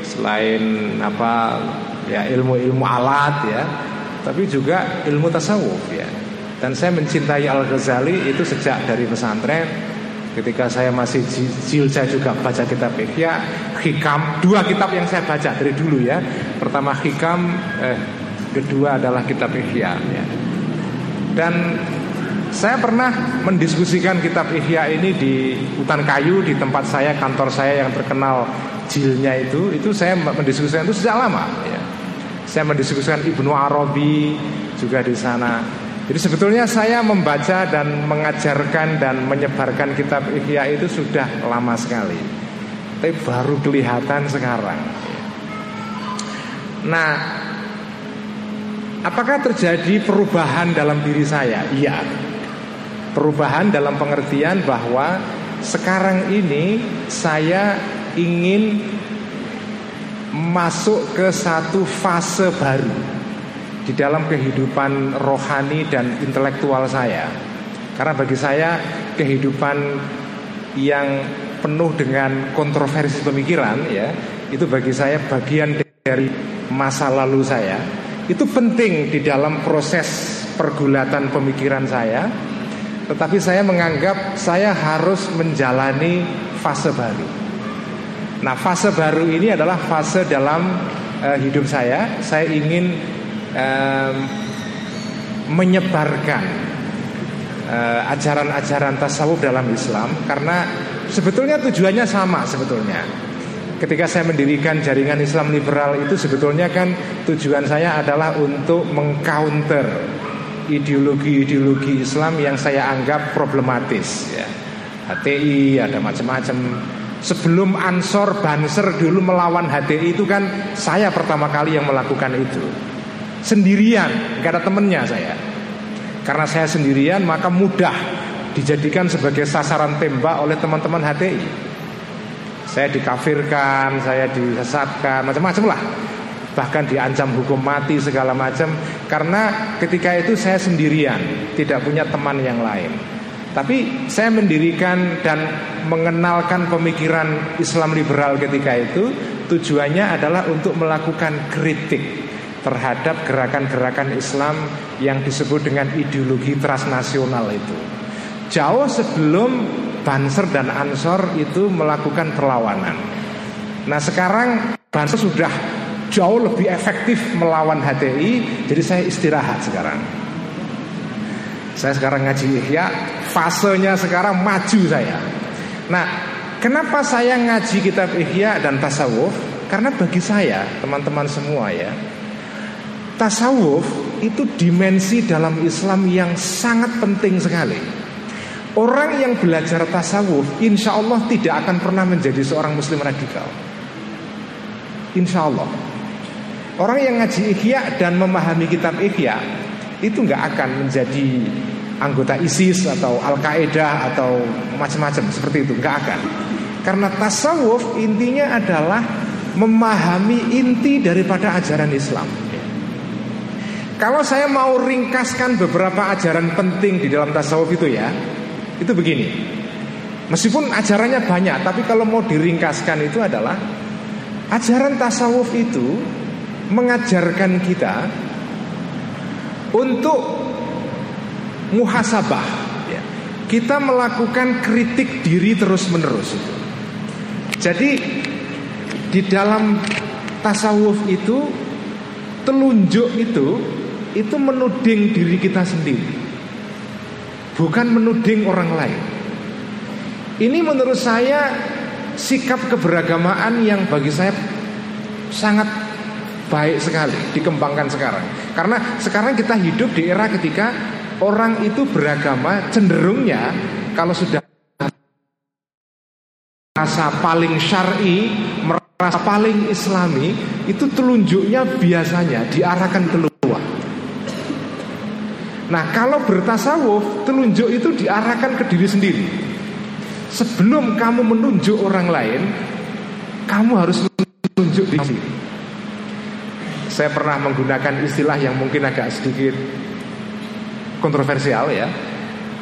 selain apa ya ilmu-ilmu alat ya, tapi juga ilmu tasawuf ya. Dan saya mencintai Al Ghazali itu sejak dari pesantren Ketika saya masih jil saya juga baca kitab Ihya Hikam Dua kitab yang saya baca dari dulu ya Pertama Hikam eh, Kedua adalah kitab Ihya ya. Dan saya pernah mendiskusikan kitab Ihya ini di hutan kayu Di tempat saya, kantor saya yang terkenal jilnya itu Itu saya mendiskusikan itu sejak lama ya. Saya mendiskusikan Ibnu Arabi juga di sana jadi sebetulnya saya membaca dan mengajarkan dan menyebarkan kitab Ihya itu sudah lama sekali. Tapi baru kelihatan sekarang. Nah, apakah terjadi perubahan dalam diri saya? Iya. Perubahan dalam pengertian bahwa sekarang ini saya ingin masuk ke satu fase baru di dalam kehidupan rohani dan intelektual saya. Karena bagi saya kehidupan yang penuh dengan kontroversi pemikiran ya, itu bagi saya bagian dari masa lalu saya. Itu penting di dalam proses pergulatan pemikiran saya. Tetapi saya menganggap saya harus menjalani fase baru. Nah, fase baru ini adalah fase dalam uh, hidup saya. Saya ingin um, menyebarkan uh, ajaran-ajaran tasawuf dalam Islam karena sebetulnya tujuannya sama sebetulnya. Ketika saya mendirikan jaringan Islam liberal itu sebetulnya kan tujuan saya adalah untuk mengcounter ideologi-ideologi Islam yang saya anggap problematis ya. HTI ada macam-macam Sebelum Ansor Banser dulu melawan HTI itu kan saya pertama kali yang melakukan itu. Sendirian, gak ada temennya saya. Karena saya sendirian maka mudah dijadikan sebagai sasaran tembak oleh teman-teman HTI Saya dikafirkan, saya disesatkan, macam-macam lah. Bahkan diancam hukum mati segala macam. Karena ketika itu saya sendirian Tidak punya teman yang lain tapi saya mendirikan dan mengenalkan pemikiran Islam liberal ketika itu tujuannya adalah untuk melakukan kritik terhadap gerakan-gerakan Islam yang disebut dengan ideologi transnasional itu. Jauh sebelum Banser dan Ansor itu melakukan perlawanan. Nah sekarang Banser sudah jauh lebih efektif melawan HTI, jadi saya istirahat sekarang. Saya sekarang ngaji Ihya, fasenya sekarang maju saya. Nah, kenapa saya ngaji kitab Ihya dan tasawuf? Karena bagi saya, teman-teman semua ya, Tasawuf itu dimensi dalam Islam yang sangat penting sekali. Orang yang belajar tasawuf, insya Allah tidak akan pernah menjadi seorang Muslim radikal. Insya Allah. Orang yang ngaji Ihya dan memahami kitab Ihya itu nggak akan menjadi anggota ISIS atau Al Qaeda atau macam-macam seperti itu, nggak akan. Karena tasawuf intinya adalah memahami inti daripada ajaran Islam. Kalau saya mau ringkaskan beberapa ajaran penting di dalam tasawuf itu ya, itu begini. Meskipun ajarannya banyak, tapi kalau mau diringkaskan itu adalah ajaran tasawuf itu mengajarkan kita untuk muhasabah. Ya. Kita melakukan kritik diri terus-menerus itu. Jadi di dalam tasawuf itu telunjuk itu itu menuding diri kita sendiri. Bukan menuding orang lain. Ini menurut saya sikap keberagamaan yang bagi saya sangat baik sekali dikembangkan sekarang. Karena sekarang kita hidup di era ketika orang itu beragama cenderungnya kalau sudah merasa paling syar'i, merasa paling islami, itu telunjuknya biasanya diarahkan keluar. Nah, kalau bertasawuf, telunjuk itu diarahkan ke diri sendiri. Sebelum kamu menunjuk orang lain, kamu harus menunjuk diri. Saya pernah menggunakan istilah yang mungkin agak sedikit kontroversial ya.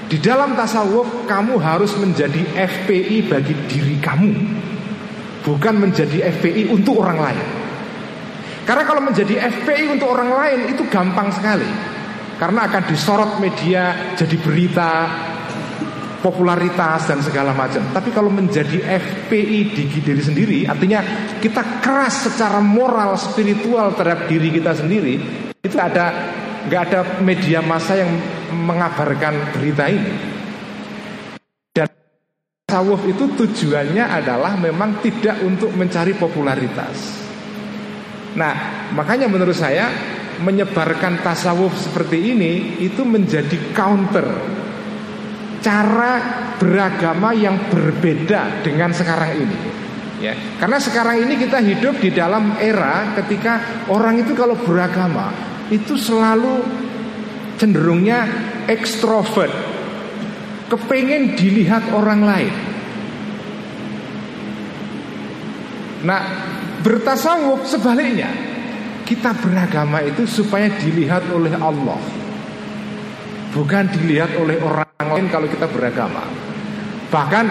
Di dalam tasawuf kamu harus menjadi FPI bagi diri kamu. Bukan menjadi FPI untuk orang lain. Karena kalau menjadi FPI untuk orang lain itu gampang sekali. Karena akan disorot media jadi berita Popularitas dan segala macam. Tapi kalau menjadi FPI di diri sendiri Artinya kita keras secara moral, spiritual terhadap diri kita sendiri Itu ada nggak ada media massa yang mengabarkan berita ini. Dan tasawuf itu tujuannya adalah memang tidak untuk mencari popularitas. Nah, makanya menurut saya menyebarkan tasawuf seperti ini itu menjadi counter cara beragama yang berbeda dengan sekarang ini. Ya, karena sekarang ini kita hidup di dalam era ketika orang itu kalau beragama itu selalu cenderungnya ekstrovert, kepengen dilihat orang lain. Nah, bertasawuf sebaliknya, kita beragama itu supaya dilihat oleh Allah, bukan dilihat oleh orang lain kalau kita beragama. Bahkan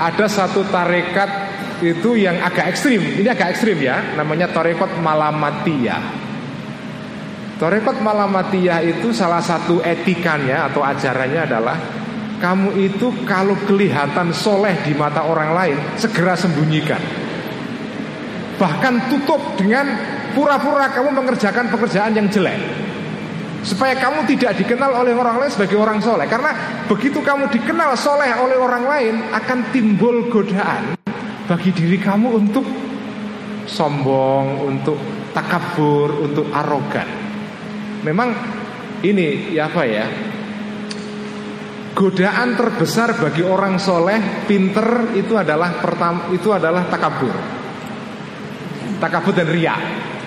ada satu tarekat itu yang agak ekstrim, ini agak ekstrim ya, namanya tarekat malamatiyah. Torekot malamatiyah itu salah satu etikanya atau ajarannya adalah kamu itu kalau kelihatan soleh di mata orang lain segera sembunyikan. Bahkan tutup dengan pura-pura kamu mengerjakan pekerjaan yang jelek. Supaya kamu tidak dikenal oleh orang lain sebagai orang soleh Karena begitu kamu dikenal soleh oleh orang lain Akan timbul godaan bagi diri kamu untuk sombong, untuk takabur, untuk arogan Memang ini ya apa ya Godaan terbesar bagi orang soleh, pinter itu adalah pertama itu adalah takabur, takabur dan ria,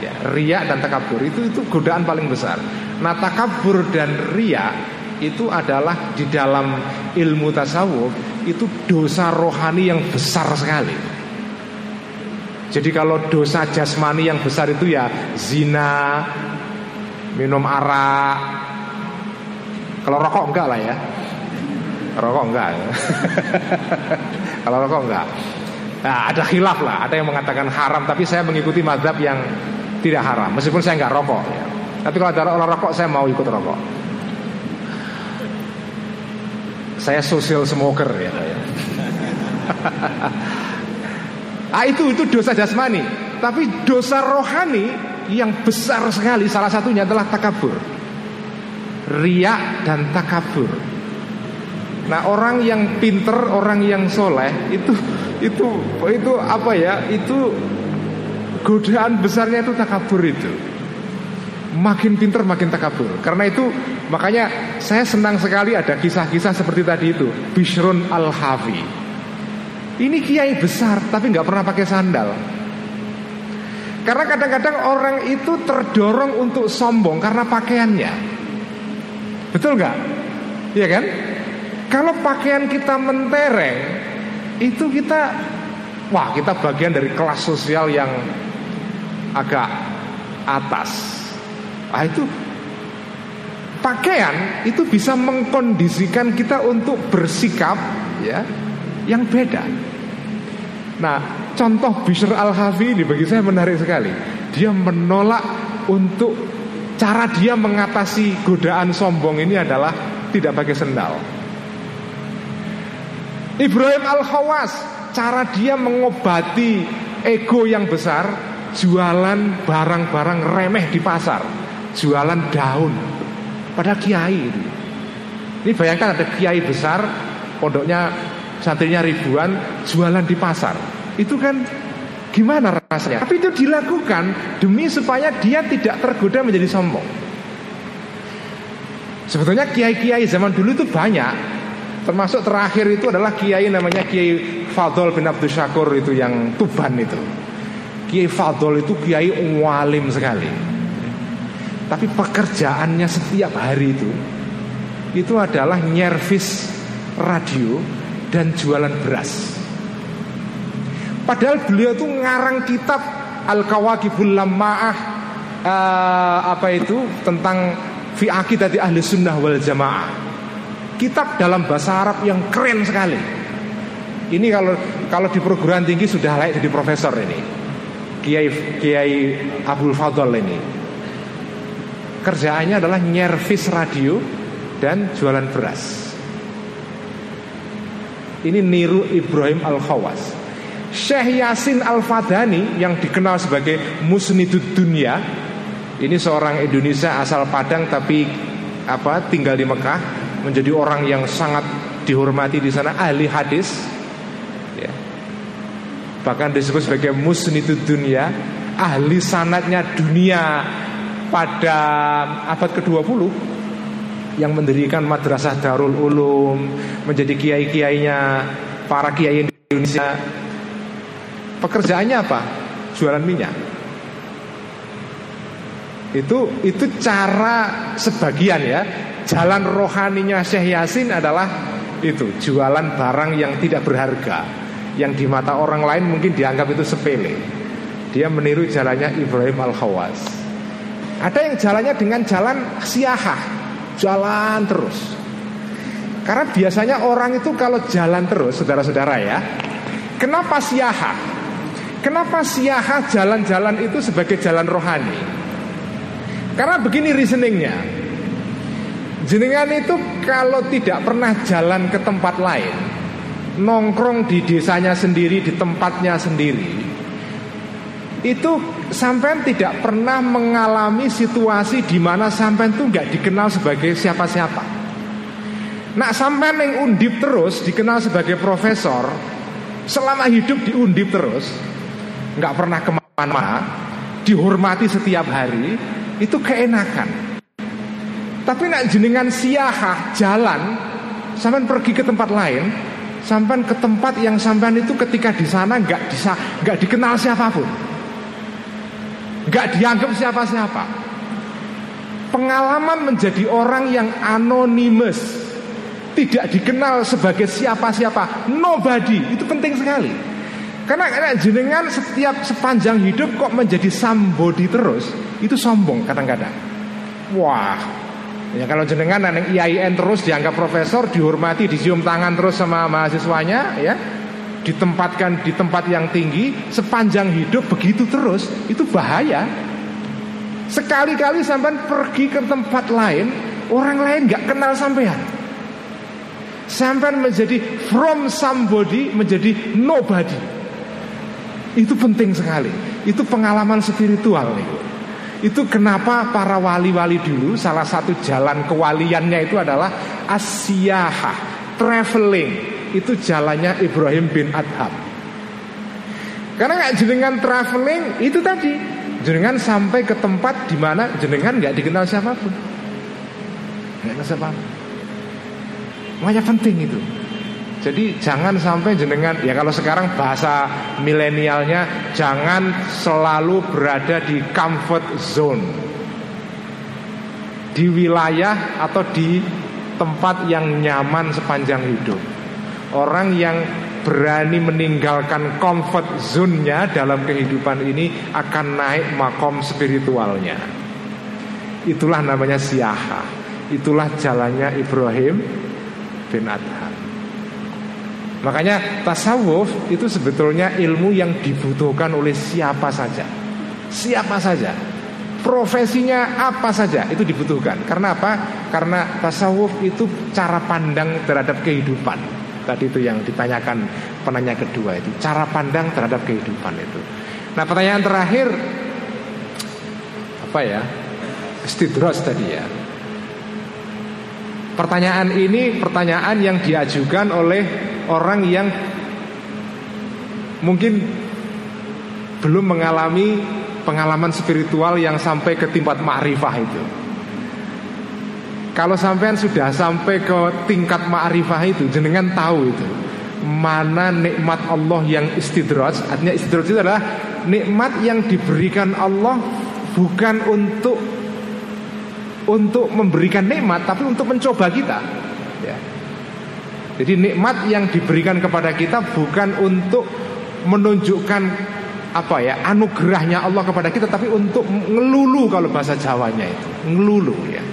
ya, ria dan takabur itu itu godaan paling besar. Nah takabur dan ria itu adalah di dalam ilmu tasawuf itu dosa rohani yang besar sekali. Jadi kalau dosa jasmani yang besar itu ya zina, minum arak. Kalau rokok enggak lah ya. Rokok enggak. Kalau rokok enggak. Nah, ada khilaf lah, ada yang mengatakan haram, tapi saya mengikuti mazhab yang tidak haram, meskipun saya enggak rokok. Ya. Tapi kalau ada orang rokok, saya mau ikut rokok. Saya social smoker ya. ya. ah itu itu dosa jasmani, tapi dosa rohani yang besar sekali salah satunya adalah takabur. Riak dan takabur. Nah orang yang pinter, orang yang soleh itu itu itu apa ya? Itu godaan besarnya itu takabur itu. Makin pinter makin takabur. Karena itu makanya saya senang sekali ada kisah-kisah seperti tadi itu. Bishrun al Hafi. Ini kiai besar tapi nggak pernah pakai sandal. Karena kadang-kadang orang itu terdorong untuk sombong karena pakaiannya. Betul nggak? Iya kan? Kalau pakaian kita mentereng, itu kita, wah kita bagian dari kelas sosial yang agak atas. Nah itu pakaian itu bisa mengkondisikan kita untuk bersikap ya yang beda. Nah, contoh Bishr al-Hafi ini bagi saya menarik sekali. Dia menolak untuk cara dia mengatasi godaan sombong ini adalah tidak pakai sendal. Ibrahim al-Khawas, cara dia mengobati ego yang besar, jualan barang-barang remeh di pasar, jualan daun. Pada kiai Ini bayangkan ada kiai besar, pondoknya santrinya ribuan, jualan di pasar. Itu kan gimana rasanya? Tapi itu dilakukan demi supaya dia tidak tergoda menjadi sombong. Sebetulnya kiai-kiai zaman dulu itu banyak Termasuk terakhir itu adalah kiai namanya Kiai Fadol bin Abdul Syakur itu yang Tuban itu. Kiai Fadol itu kiai walim sekali. Tapi pekerjaannya setiap hari itu itu adalah nyervis radio dan jualan beras. Padahal beliau itu ngarang kitab Al-Kawakibul Lama'ah uh, apa itu tentang fi tadi ahli sunnah wal jamaah. Kitab dalam bahasa Arab yang keren sekali. Ini kalau kalau di perguruan tinggi sudah layak jadi profesor ini. Kiai Kiai Abdul Fadl ini. Kerjaannya adalah nyervis radio dan jualan beras. Ini niru Ibrahim Al-Khawas. Syekh Yasin Al-Fadani yang dikenal sebagai Musnidud Dunia. Ini seorang Indonesia asal Padang tapi apa tinggal di Mekah, menjadi orang yang sangat dihormati di sana ahli hadis. Ya. Bahkan disebut sebagai Musnidud Dunia, ahli sanatnya dunia pada abad ke-20 yang mendirikan madrasah Darul Ulum, menjadi kiai-kiainya para kiai Indonesia. Pekerjaannya apa? Jualan minyak. Itu itu cara sebagian ya. Jalan rohaninya Syekh Yasin adalah itu, jualan barang yang tidak berharga, yang di mata orang lain mungkin dianggap itu sepele. Dia meniru jalannya Ibrahim Al-Khawas. Ada yang jalannya dengan jalan siahah, Jalan terus Karena biasanya orang itu kalau jalan terus Saudara-saudara ya Kenapa siaha? Kenapa siaha jalan-jalan itu sebagai jalan rohani? Karena begini reasoningnya Jenengan itu kalau tidak pernah jalan ke tempat lain Nongkrong di desanya sendiri, di tempatnya sendiri itu sampean tidak pernah mengalami situasi di mana sampean itu nggak dikenal sebagai siapa-siapa. Nak sampean yang undip terus dikenal sebagai profesor, selama hidup diundip terus, nggak pernah ke mana-mana, dihormati setiap hari, itu keenakan. Tapi nak jenengan siahah jalan, sampean pergi ke tempat lain, sampean ke tempat yang sampean itu ketika di sana nggak bisa nggak dikenal siapa pun nggak dianggap siapa-siapa. Pengalaman menjadi orang yang anonimus, tidak dikenal sebagai siapa-siapa, nobody, itu penting sekali. Karena, karena jenengan setiap sepanjang hidup kok menjadi somebody terus, itu sombong kadang-kadang. Wah, ya kalau jenengan yang IAIN terus dianggap profesor, dihormati, disium tangan terus sama mahasiswanya, ya ditempatkan di tempat yang tinggi sepanjang hidup begitu terus itu bahaya. Sekali-kali sampai pergi ke tempat lain, orang lain nggak kenal sampean. Sampai menjadi from somebody menjadi nobody. Itu penting sekali. Itu pengalaman spiritual nih. Itu kenapa para wali-wali dulu salah satu jalan kewaliannya itu adalah asyahah, traveling, itu jalannya Ibrahim bin Adham. Karena nggak jenengan traveling itu tadi jenengan sampai ke tempat di mana jenengan nggak dikenal siapa pun, nggak kenal siapa pun. Makanya penting itu. Jadi jangan sampai jenengan ya kalau sekarang bahasa milenialnya jangan selalu berada di comfort zone di wilayah atau di tempat yang nyaman sepanjang hidup. Orang yang berani meninggalkan comfort zone-nya dalam kehidupan ini akan naik makom spiritualnya. Itulah namanya siaha. Itulah jalannya Ibrahim bin Adham. Makanya tasawuf itu sebetulnya ilmu yang dibutuhkan oleh siapa saja. Siapa saja profesinya apa saja itu dibutuhkan. Karena apa? Karena tasawuf itu cara pandang terhadap kehidupan. Tadi itu yang ditanyakan penanya kedua itu, cara pandang terhadap kehidupan itu. Nah, pertanyaan terakhir apa ya? Stidros tadi ya. Pertanyaan ini pertanyaan yang diajukan oleh orang yang mungkin belum mengalami pengalaman spiritual yang sampai ke tingkat ma'rifah itu. Kalau sampean sudah sampai ke tingkat ma'rifah itu, jenengan tahu itu mana nikmat Allah yang istidraj. Artinya istidraj itu adalah nikmat yang diberikan Allah bukan untuk untuk memberikan nikmat, tapi untuk mencoba kita. Jadi nikmat yang diberikan kepada kita bukan untuk menunjukkan apa ya anugerahnya Allah kepada kita tapi untuk ngelulu kalau bahasa Jawanya itu. Ngelulu ya.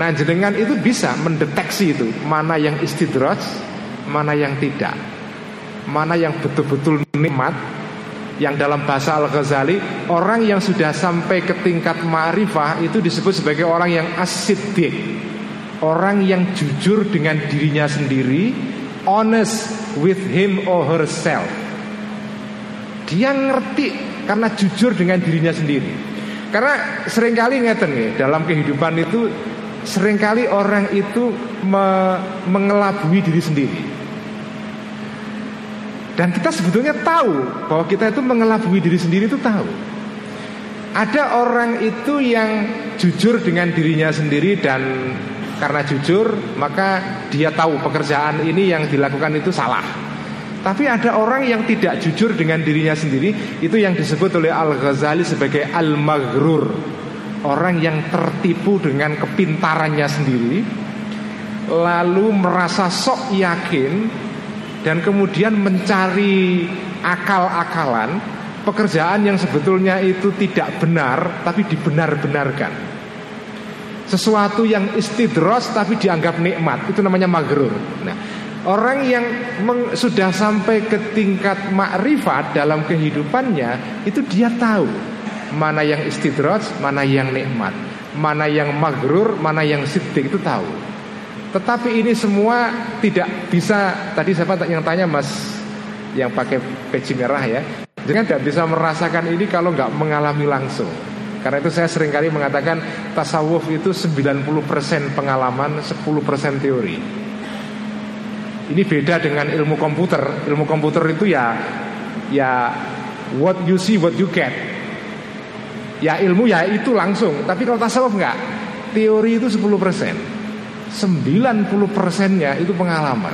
Nah jenengan itu bisa mendeteksi itu mana yang istidraj mana yang tidak. Mana yang betul-betul nikmat yang dalam bahasa Al-Ghazali orang yang sudah sampai ke tingkat ma'rifah itu disebut sebagai orang yang asidik orang yang jujur dengan dirinya sendiri honest with him or herself dia ngerti karena jujur dengan dirinya sendiri. Karena sering kali ngeten nih dalam kehidupan itu sering kali orang itu me mengelabui diri sendiri. Dan kita sebetulnya tahu bahwa kita itu mengelabui diri sendiri itu tahu. Ada orang itu yang jujur dengan dirinya sendiri dan karena jujur maka dia tahu pekerjaan ini yang dilakukan itu salah. Tapi ada orang yang tidak jujur dengan dirinya sendiri Itu yang disebut oleh Al-Ghazali sebagai Al-Maghrur Orang yang tertipu dengan kepintarannya sendiri Lalu merasa sok yakin Dan kemudian mencari akal-akalan Pekerjaan yang sebetulnya itu tidak benar Tapi dibenar-benarkan Sesuatu yang istidros tapi dianggap nikmat. Itu namanya maghrur. Nah Orang yang meng, sudah sampai ke tingkat makrifat dalam kehidupannya Itu dia tahu Mana yang istidraj, mana yang nikmat. Mana yang magrur, mana yang sidik itu tahu. Tetapi ini semua tidak bisa Tadi siapa yang tanya mas Yang pakai peci merah ya? Jangan tidak bisa merasakan ini kalau nggak mengalami langsung karena itu saya sering kali mengatakan tasawuf itu 90% pengalaman, 10% teori. Ini beda dengan ilmu komputer. Ilmu komputer itu ya ya what you see what you get. Ya ilmu ya itu langsung, tapi kalau tasawuf enggak. Teori itu 10%. 90 persennya itu pengalaman.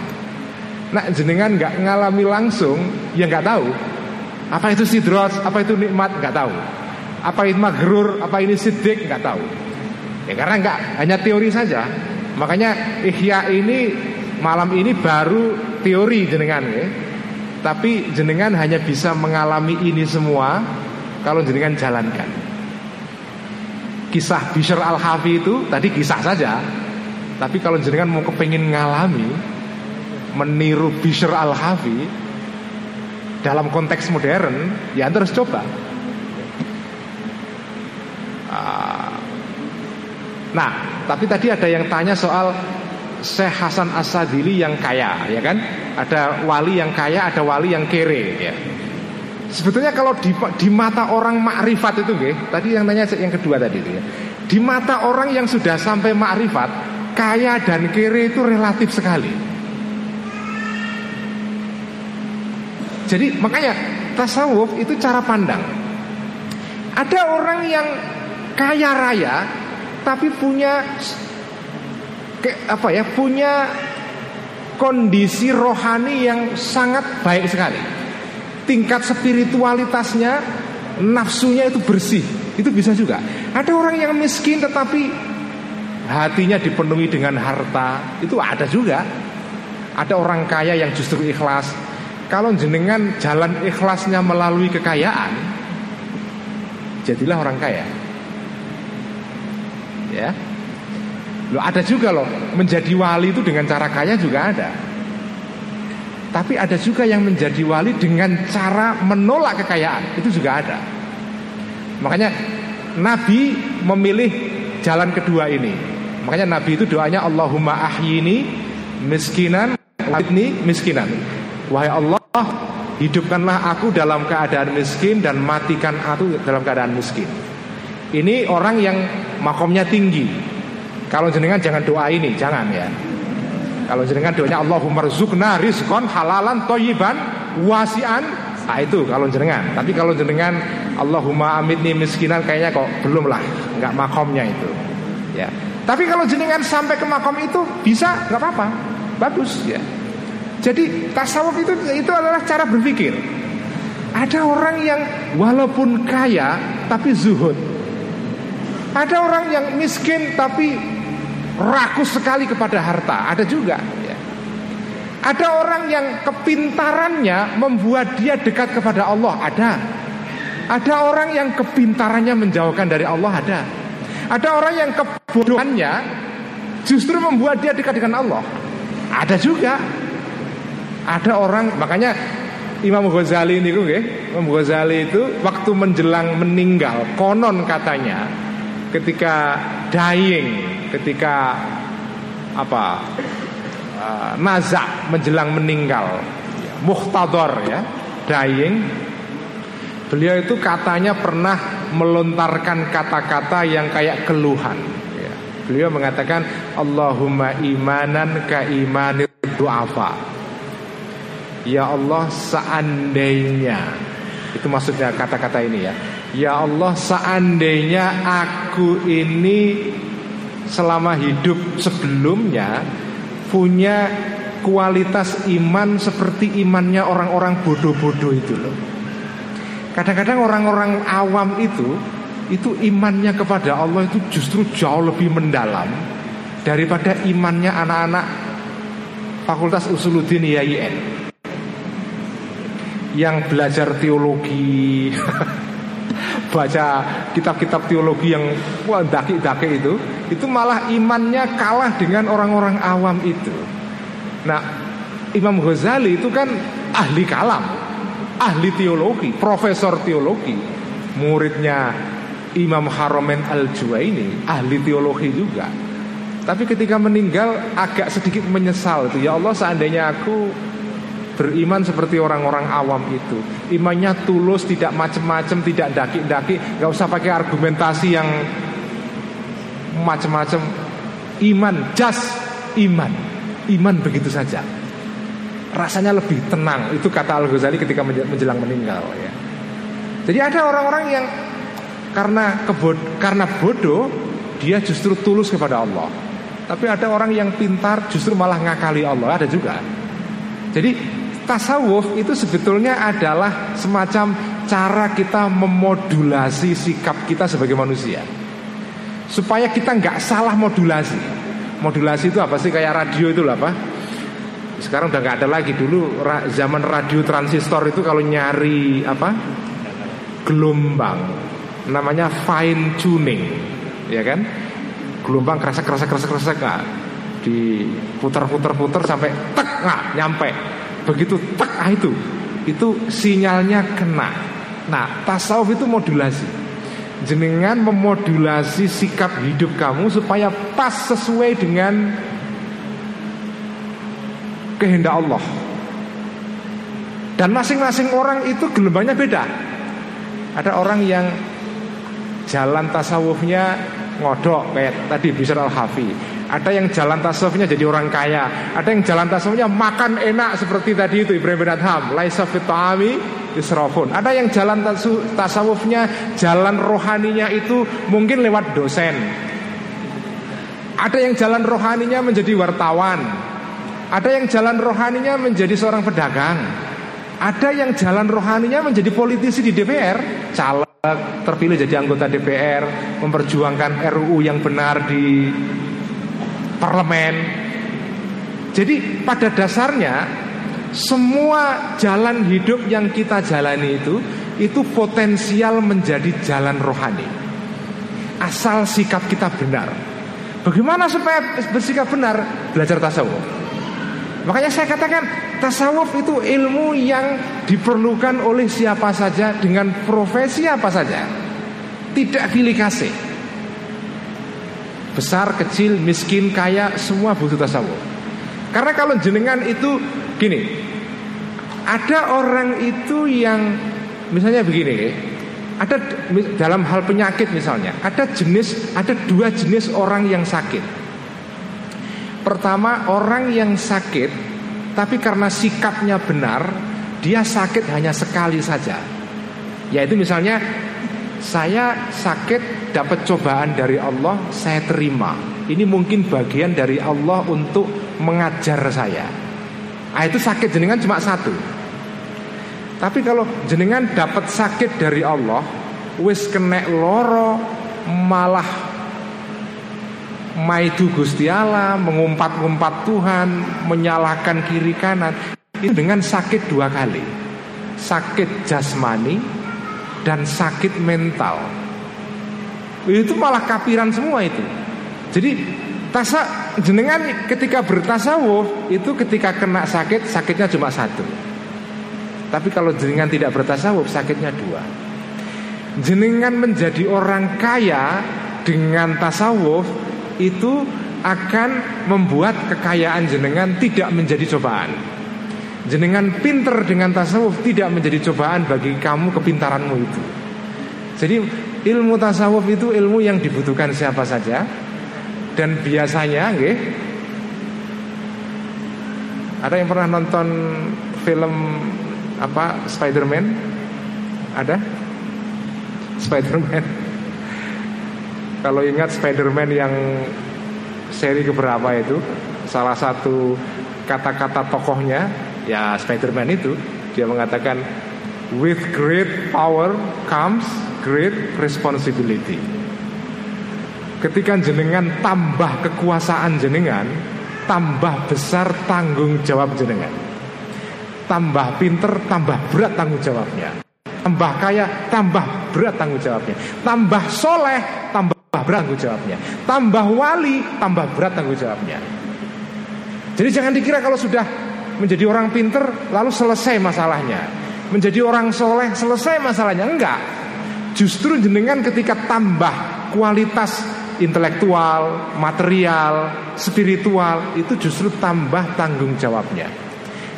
Nah jenengan nggak ngalami langsung, ya nggak tahu. Apa itu sidrot, apa itu nikmat, nggak tahu. Apa itu magrur, apa ini sidik, nggak tahu. Ya karena nggak hanya teori saja. Makanya ihya ini malam ini baru teori jenengan ya. Tapi jenengan hanya bisa mengalami ini semua kalau jenengan jalankan. Kisah Bishr al-Hafi itu tadi kisah saja. Tapi kalau jenengan mau kepingin ngalami meniru Bishr al-Hafi dalam konteks modern, ya terus coba. Nah, tapi tadi ada yang tanya soal Syekh Hasan Asadili yang kaya, ya kan? Ada wali yang kaya, ada wali yang kere, ya. Sebetulnya kalau di, di mata orang makrifat itu, ya, tadi yang nanya yang kedua tadi itu ya. Di mata orang yang sudah sampai makrifat, kaya dan kere itu relatif sekali. Jadi makanya tasawuf itu cara pandang. Ada orang yang kaya raya tapi punya ke, apa ya punya kondisi rohani yang sangat baik sekali. Tingkat spiritualitasnya, nafsunya itu bersih. Itu bisa juga. Ada orang yang miskin tetapi hatinya dipenuhi dengan harta. Itu ada juga. Ada orang kaya yang justru ikhlas. Kalau jenengan jalan ikhlasnya melalui kekayaan, jadilah orang kaya. Ya. Loh ada juga loh menjadi wali itu dengan cara kaya juga ada. Tapi ada juga yang menjadi wali dengan cara menolak kekayaan, itu juga ada. Makanya Nabi memilih jalan kedua ini. Makanya Nabi itu doanya Allahumma ahyini miskinan, ini miskinan. Wahai Allah, hidupkanlah aku dalam keadaan miskin dan matikan aku dalam keadaan miskin. Ini orang yang makomnya tinggi. Kalau jenengan jangan doa ini, jangan ya. Kalau jenengan doanya Allahumma rizukna rizkon halalan toyiban wasian. Nah itu kalau jenengan. Tapi kalau jenengan Allahumma amitni miskinan kayaknya kok belum lah. Nggak makomnya itu. Ya. Tapi kalau jenengan sampai ke makom itu Bisa nggak apa-apa. Bagus ya. Jadi tasawuf itu itu adalah cara berpikir. Ada orang yang walaupun kaya Tapi zuhud Ada orang yang miskin tapi rakus sekali kepada harta. Ada juga. Ya. Ada orang yang kepintarannya membuat dia dekat kepada Allah. Ada. Ada orang yang kepintarannya menjauhkan dari Allah. Ada. Ada orang yang kebodohannya justru membuat dia dekat dengan Allah. Ada juga. Ada orang makanya Imam Ghazali ini ya, Imam Ghazali itu waktu menjelang meninggal konon katanya ketika dying ketika apa uh, nazak menjelang meninggal. Muhtador ya dying. Beliau itu katanya pernah melontarkan kata-kata yang kayak keluhan. Ya. beliau mengatakan Allahumma imanan ka imanir du'afa. Ya Allah seandainya itu maksudnya kata-kata ini ya Ya Allah seandainya aku ini selama hidup sebelumnya punya kualitas iman seperti imannya orang-orang bodoh-bodoh itu loh. Kadang-kadang orang-orang awam itu itu imannya kepada Allah itu justru jauh lebih mendalam daripada imannya anak-anak Fakultas Usuluddin IAIN yang belajar teologi baca kitab-kitab teologi yang wah daki-daki itu, itu malah imannya kalah dengan orang-orang awam itu. Nah, Imam Ghazali itu kan ahli kalam, ahli teologi, profesor teologi, muridnya Imam Haromen Al Juwaini, ahli teologi juga. Tapi ketika meninggal agak sedikit menyesal itu. Ya Allah seandainya aku Beriman seperti orang-orang awam itu. Imannya tulus, tidak macem-macem Tidak daki-daki Gak usah pakai argumentasi yang Macem-macem. Iman, just iman. Iman begitu saja. Rasanya lebih tenang. Itu kata Al-Ghazali ketika menjelang meninggal ya. Jadi ada orang-orang yang Karena kebod karena bodoh Dia justru tulus kepada Allah. Tapi ada orang yang pintar Justru malah ngakali Allah. Ada juga. Jadi Tasawuf itu sebetulnya adalah semacam cara kita memodulasi sikap kita sebagai manusia Supaya kita nggak salah modulasi Modulasi itu apa sih? Kayak radio itu apa? Sekarang udah nggak ada lagi Dulu zaman radio transistor itu kalau nyari apa? Gelombang Namanya fine tuning Ya kan? Gelombang kerasa kerasa kerasa kerasa nggak Diputar-putar-putar sampai tek nggak nyampe Begitu tak ah itu. Itu sinyalnya kena. Nah tasawuf itu modulasi. Jenengan memodulasi sikap hidup kamu Supaya pas sesuai dengan Kehendak Allah. Dan masing-masing orang itu gelombangnya beda. Ada orang yang Jalan tasawufnya ngodok Kayak tadi Bishr al-Hafi ada yang jalan tasawufnya jadi orang kaya. Ada yang jalan tasawufnya makan enak Seperti tadi itu Ibrahim bin Adham. Laisa fit'ami israfun. Ada yang jalan tasawufnya Jalan rohaninya itu Mungkin lewat dosen. Ada yang jalan rohaninya menjadi wartawan. Ada yang jalan rohaninya menjadi seorang pedagang. Ada yang jalan rohaninya menjadi politisi di DPR Caleg terpilih jadi anggota DPR Memperjuangkan RUU yang benar di parlemen. Jadi pada dasarnya semua jalan hidup yang kita jalani itu itu potensial menjadi jalan rohani. Asal sikap kita benar. Bagaimana supaya bersikap benar? Belajar tasawuf. Makanya saya katakan tasawuf itu ilmu yang diperlukan oleh siapa saja dengan profesi apa saja. Tidak pilih kasih. Besar, kecil, miskin, kaya, semua butuh tasawuf. Karena kalau jenengan itu gini, ada orang itu yang misalnya begini, ada dalam hal penyakit misalnya, ada jenis, ada dua jenis orang yang sakit. Pertama orang yang sakit, tapi karena sikapnya benar, dia sakit hanya sekali saja. Yaitu misalnya saya sakit dapat cobaan dari Allah, saya terima. Ini mungkin bagian dari Allah untuk mengajar saya. Nah, itu sakit jenengan cuma satu. Tapi kalau jenengan dapat sakit dari Allah, wis kena loro malah maidu Gusti Allah, mengumpat-ngumpat Tuhan, menyalahkan kiri kanan, itu dengan sakit dua kali. Sakit jasmani dan sakit mental. Itu malah kapiran semua itu. Jadi tasa jenengan ketika bertasawuf itu ketika kena sakit sakitnya cuma satu. Tapi kalau jenengan tidak bertasawuf sakitnya dua Jenengan menjadi orang kaya dengan tasawuf Itu akan membuat kekayaan jenengan tidak menjadi cobaan Jenengan pinter dengan tasawuf tidak menjadi cobaan bagi kamu kepintaranmu itu Jadi ilmu tasawuf itu ilmu yang dibutuhkan siapa saja Dan biasanya nggih, Ada yang pernah nonton film apa Spider-Man? Ada? Spider-Man. Kalau ingat Spider-Man yang seri keberapa itu, salah satu kata-kata tokohnya ya Spider-Man itu dia mengatakan with great power comes great responsibility. Ketika jenengan tambah kekuasaan jenengan, tambah besar tanggung jawab jenengan. Tambah pinter, tambah berat tanggung jawabnya. Tambah kaya, tambah berat tanggung jawabnya. Tambah soleh, tambah berat tanggung jawabnya. Tambah wali, tambah berat tanggung jawabnya. Jadi jangan dikira kalau sudah menjadi orang pinter lalu selesai masalahnya. Menjadi orang soleh selesai masalahnya. Enggak. Justru jenengan ketika tambah kualitas intelektual, material, spiritual itu justru tambah tanggung jawabnya.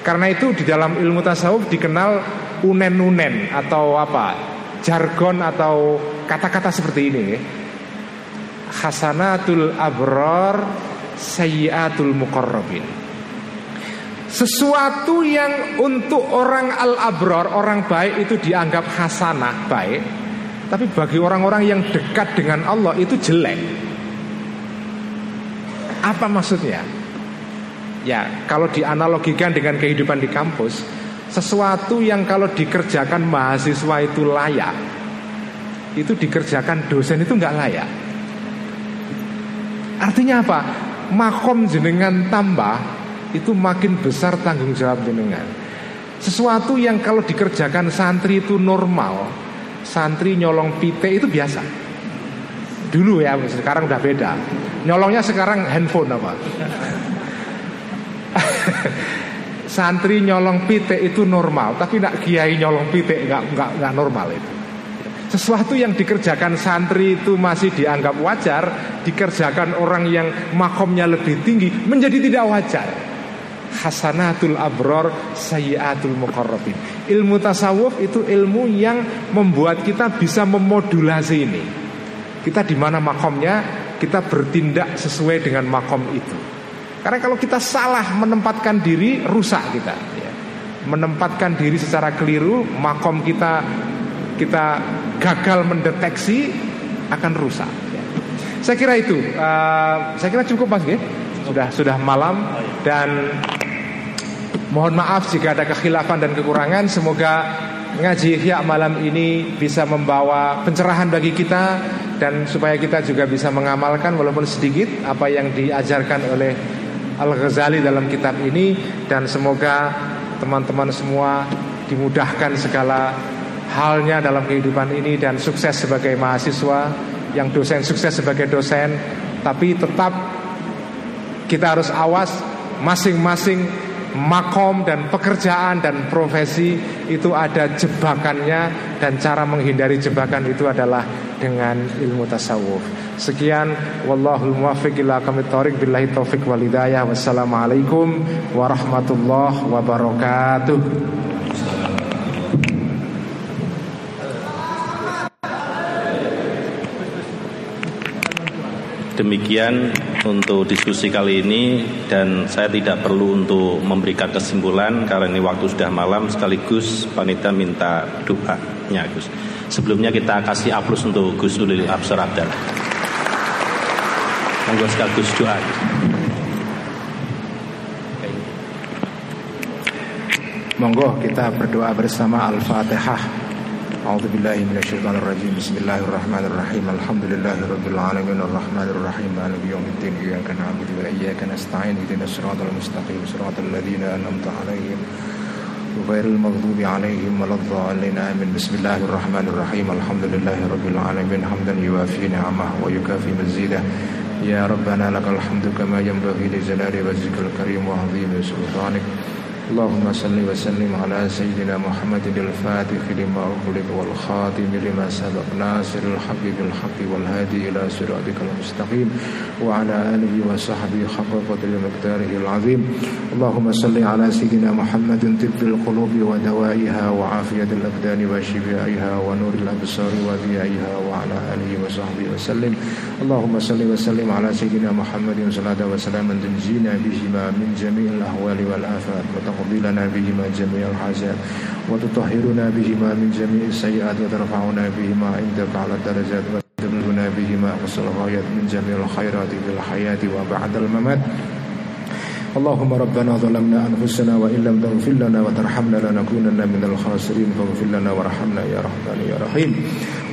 Karena itu di dalam ilmu tasawuf dikenal unen-unen atau apa jargon atau kata-kata seperti ini. Hasanatul abror sayyatul muqarrabin. Sesuatu yang untuk orang al-abror, orang baik itu dianggap hasanah, baik. Tapi bagi orang-orang yang dekat dengan Allah itu jelek. Apa maksudnya? Ya, kalau dianalogikan dengan kehidupan di kampus, sesuatu yang kalau dikerjakan mahasiswa itu layak, itu dikerjakan dosen itu nggak layak. Artinya apa? Makom jenengan tambah itu makin besar tanggung jawab jenengan. Sesuatu yang kalau dikerjakan santri itu normal, santri nyolong pite itu biasa. Dulu ya, sekarang udah beda. Nyolongnya sekarang handphone apa? Santri nyolong pite itu normal, tapi nak kiai nyolong pite nggak nggak nggak normal itu. Sesuatu yang dikerjakan santri itu masih dianggap wajar, dikerjakan orang yang makomnya lebih tinggi menjadi tidak wajar. Hasanatul abror sayyatul muqarrabin. Ilmu tasawuf itu ilmu yang membuat kita bisa memodulasi ini. Kita di mana makomnya, kita bertindak sesuai dengan makom itu. Karena kalau kita salah menempatkan diri rusak kita ya. Menempatkan diri secara keliru Makom kita Kita gagal mendeteksi Akan rusak ya. Saya kira itu uh, Saya kira cukup mas ya. Sudah sudah malam Dan Mohon maaf jika ada kekhilafan dan kekurangan. Semoga ngaji Ihya malam ini bisa membawa pencerahan bagi kita dan supaya kita juga bisa mengamalkan walaupun sedikit apa yang diajarkan oleh Al-Ghazali dalam kitab ini. Dan semoga teman-teman semua dimudahkan segala halnya dalam kehidupan ini dan sukses sebagai mahasiswa, yang dosen sukses sebagai dosen, tapi tetap kita harus awas masing-masing makom dan pekerjaan dan profesi itu ada jebakannya dan cara menghindari jebakan itu adalah dengan ilmu tasawuf. Sekian wallahul muwaffiq ila aqwamit billahi taufik wal hidayah. Wassalamualaikum warahmatullahi wabarakatuh. Demikian untuk diskusi kali ini dan saya tidak perlu untuk memberikan kesimpulan karena ini waktu sudah malam sekaligus panitia minta doanya Gus. Sebelumnya kita kasih aplaus untuk Gus Ulil Absar Abdal. Monggo sekaligus doa. Monggo kita berdoa bersama Al-Fatihah. أعوذ بالله من الشيطان الرجيم. بسم الله الرحمن الرحيم. الحمد لله رب العالمين. الرحمن الرحيم. مالك يوم الدين. إياك نعبد وإياك نستعين. اهدنا الصراط المستقيم. صراط الذين أنعمت عليهم غير المغضوب عليهم ولا الضالين. آمين. بسم الله الرحمن الرحيم. الحمد لله رب العالمين. حمدا يوافي نعمه ويكافي مزيده. يا ربنا لك الحمد كما ينبغي لجلال وجهك الكريم وعظيم سلطانك. اللهم صل وسلم على سيدنا محمد الفاتح لما أغلق والخاتم لما سبق ناصر الحق بالحق والهادي إلى صراطك المستقيم وعلى آله وصحبه حق قدر مقداره العظيم. اللهم صل على سيدنا محمد طب القلوب ودوائها وعافية الأبدان وشفائها ونور الأبصار وضيائها وعلى آله وصحبه وسلم. اللهم صل وسلم على سيدنا محمد صلاة وسلاما تنجينا بهما من جميع الأهوال والآفات. وتقضي لنا بهما جميع الحاجات وتطهرنا بهما من جميع السيئات وترفعنا بهما عندك على الدرجات وتبلغنا بهما أقصى الغايات من جميع الخيرات في الحياة وبعد الممات. اللهم ربنا ظلمنا أنفسنا وإن لم تغفر لنا وترحمنا لنكونن من الخاسرين فاغفر لنا وارحمنا يا رحمن يا رحيم.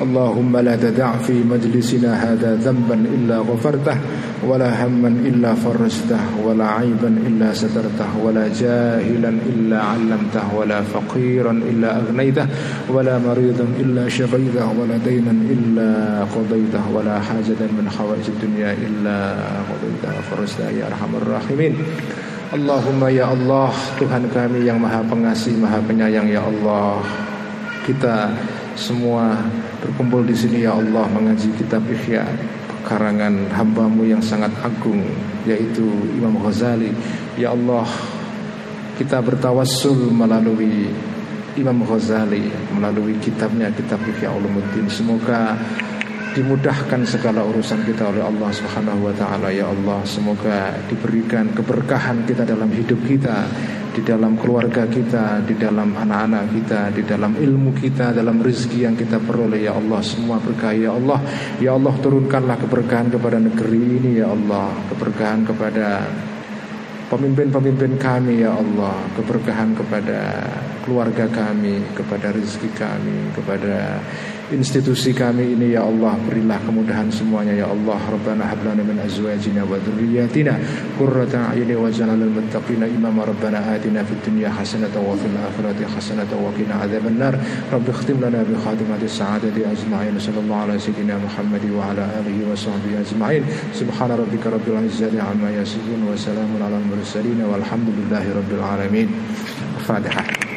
اللهم لا تدع في مجلسنا هذا ذنبا إلا غفرته ولا هما إلا فرجته ولا عيبا إلا سترته ولا جاهلا إلا علمته ولا فقيرا إلا أغنيته ولا مريضا إلا شفيته ولا دينا إلا قضيته ولا حاجة من حوائج الدنيا إلا قضيتها فرجتها يا أرحم الراحمين Allahumma ya Allah Tuhan kami yang maha pengasih maha penyayang ya Allah Kita semua berkumpul di sini ya Allah Mengaji kitab Ihya Karangan hambamu yang sangat agung Yaitu Imam Ghazali. Ya Allah Kita bertawassul melalui Imam Ghazali Melalui kitabnya Kitab Ihya Ulumuddin. Semoga dimudahkan segala urusan kita oleh Allah Subhanahu wa taala ya Allah. Semoga diberikan keberkahan kita dalam hidup kita di dalam keluarga kita di dalam anak-anak kita di dalam ilmu kita dalam rezeki yang kita peroleh ya Allah semua berkah ya Allah. Ya Allah turunkanlah keberkahan kepada negeri ini ya Allah. Keberkahan kepada pemimpin-pemimpin kami ya Allah. Keberkahan kepada keluarga kami kepada rezeki kami kepada institusi kami ini ya Allah berilah kemudahan semuanya ya Allah. Rabbana hablana min azwajina wa dhurriyyatina qurrata a'yuni waj'alna lil muttaqina imama. Rabbana atina fid dunya hasanatan wa fil akhirati hasanatan wa qina adzaban nar Rabbi ikhtim lana bi khatimati sa'adati ajma'in. Sallallahu ala sayyidina Muhammad wa ala alihi wa sahbihi ajma'in. Subhana rabbika rabbil izzati amma yasifun wa salamun ala al mursalin. Walhamdulillahi rabbil alamin. Fatihah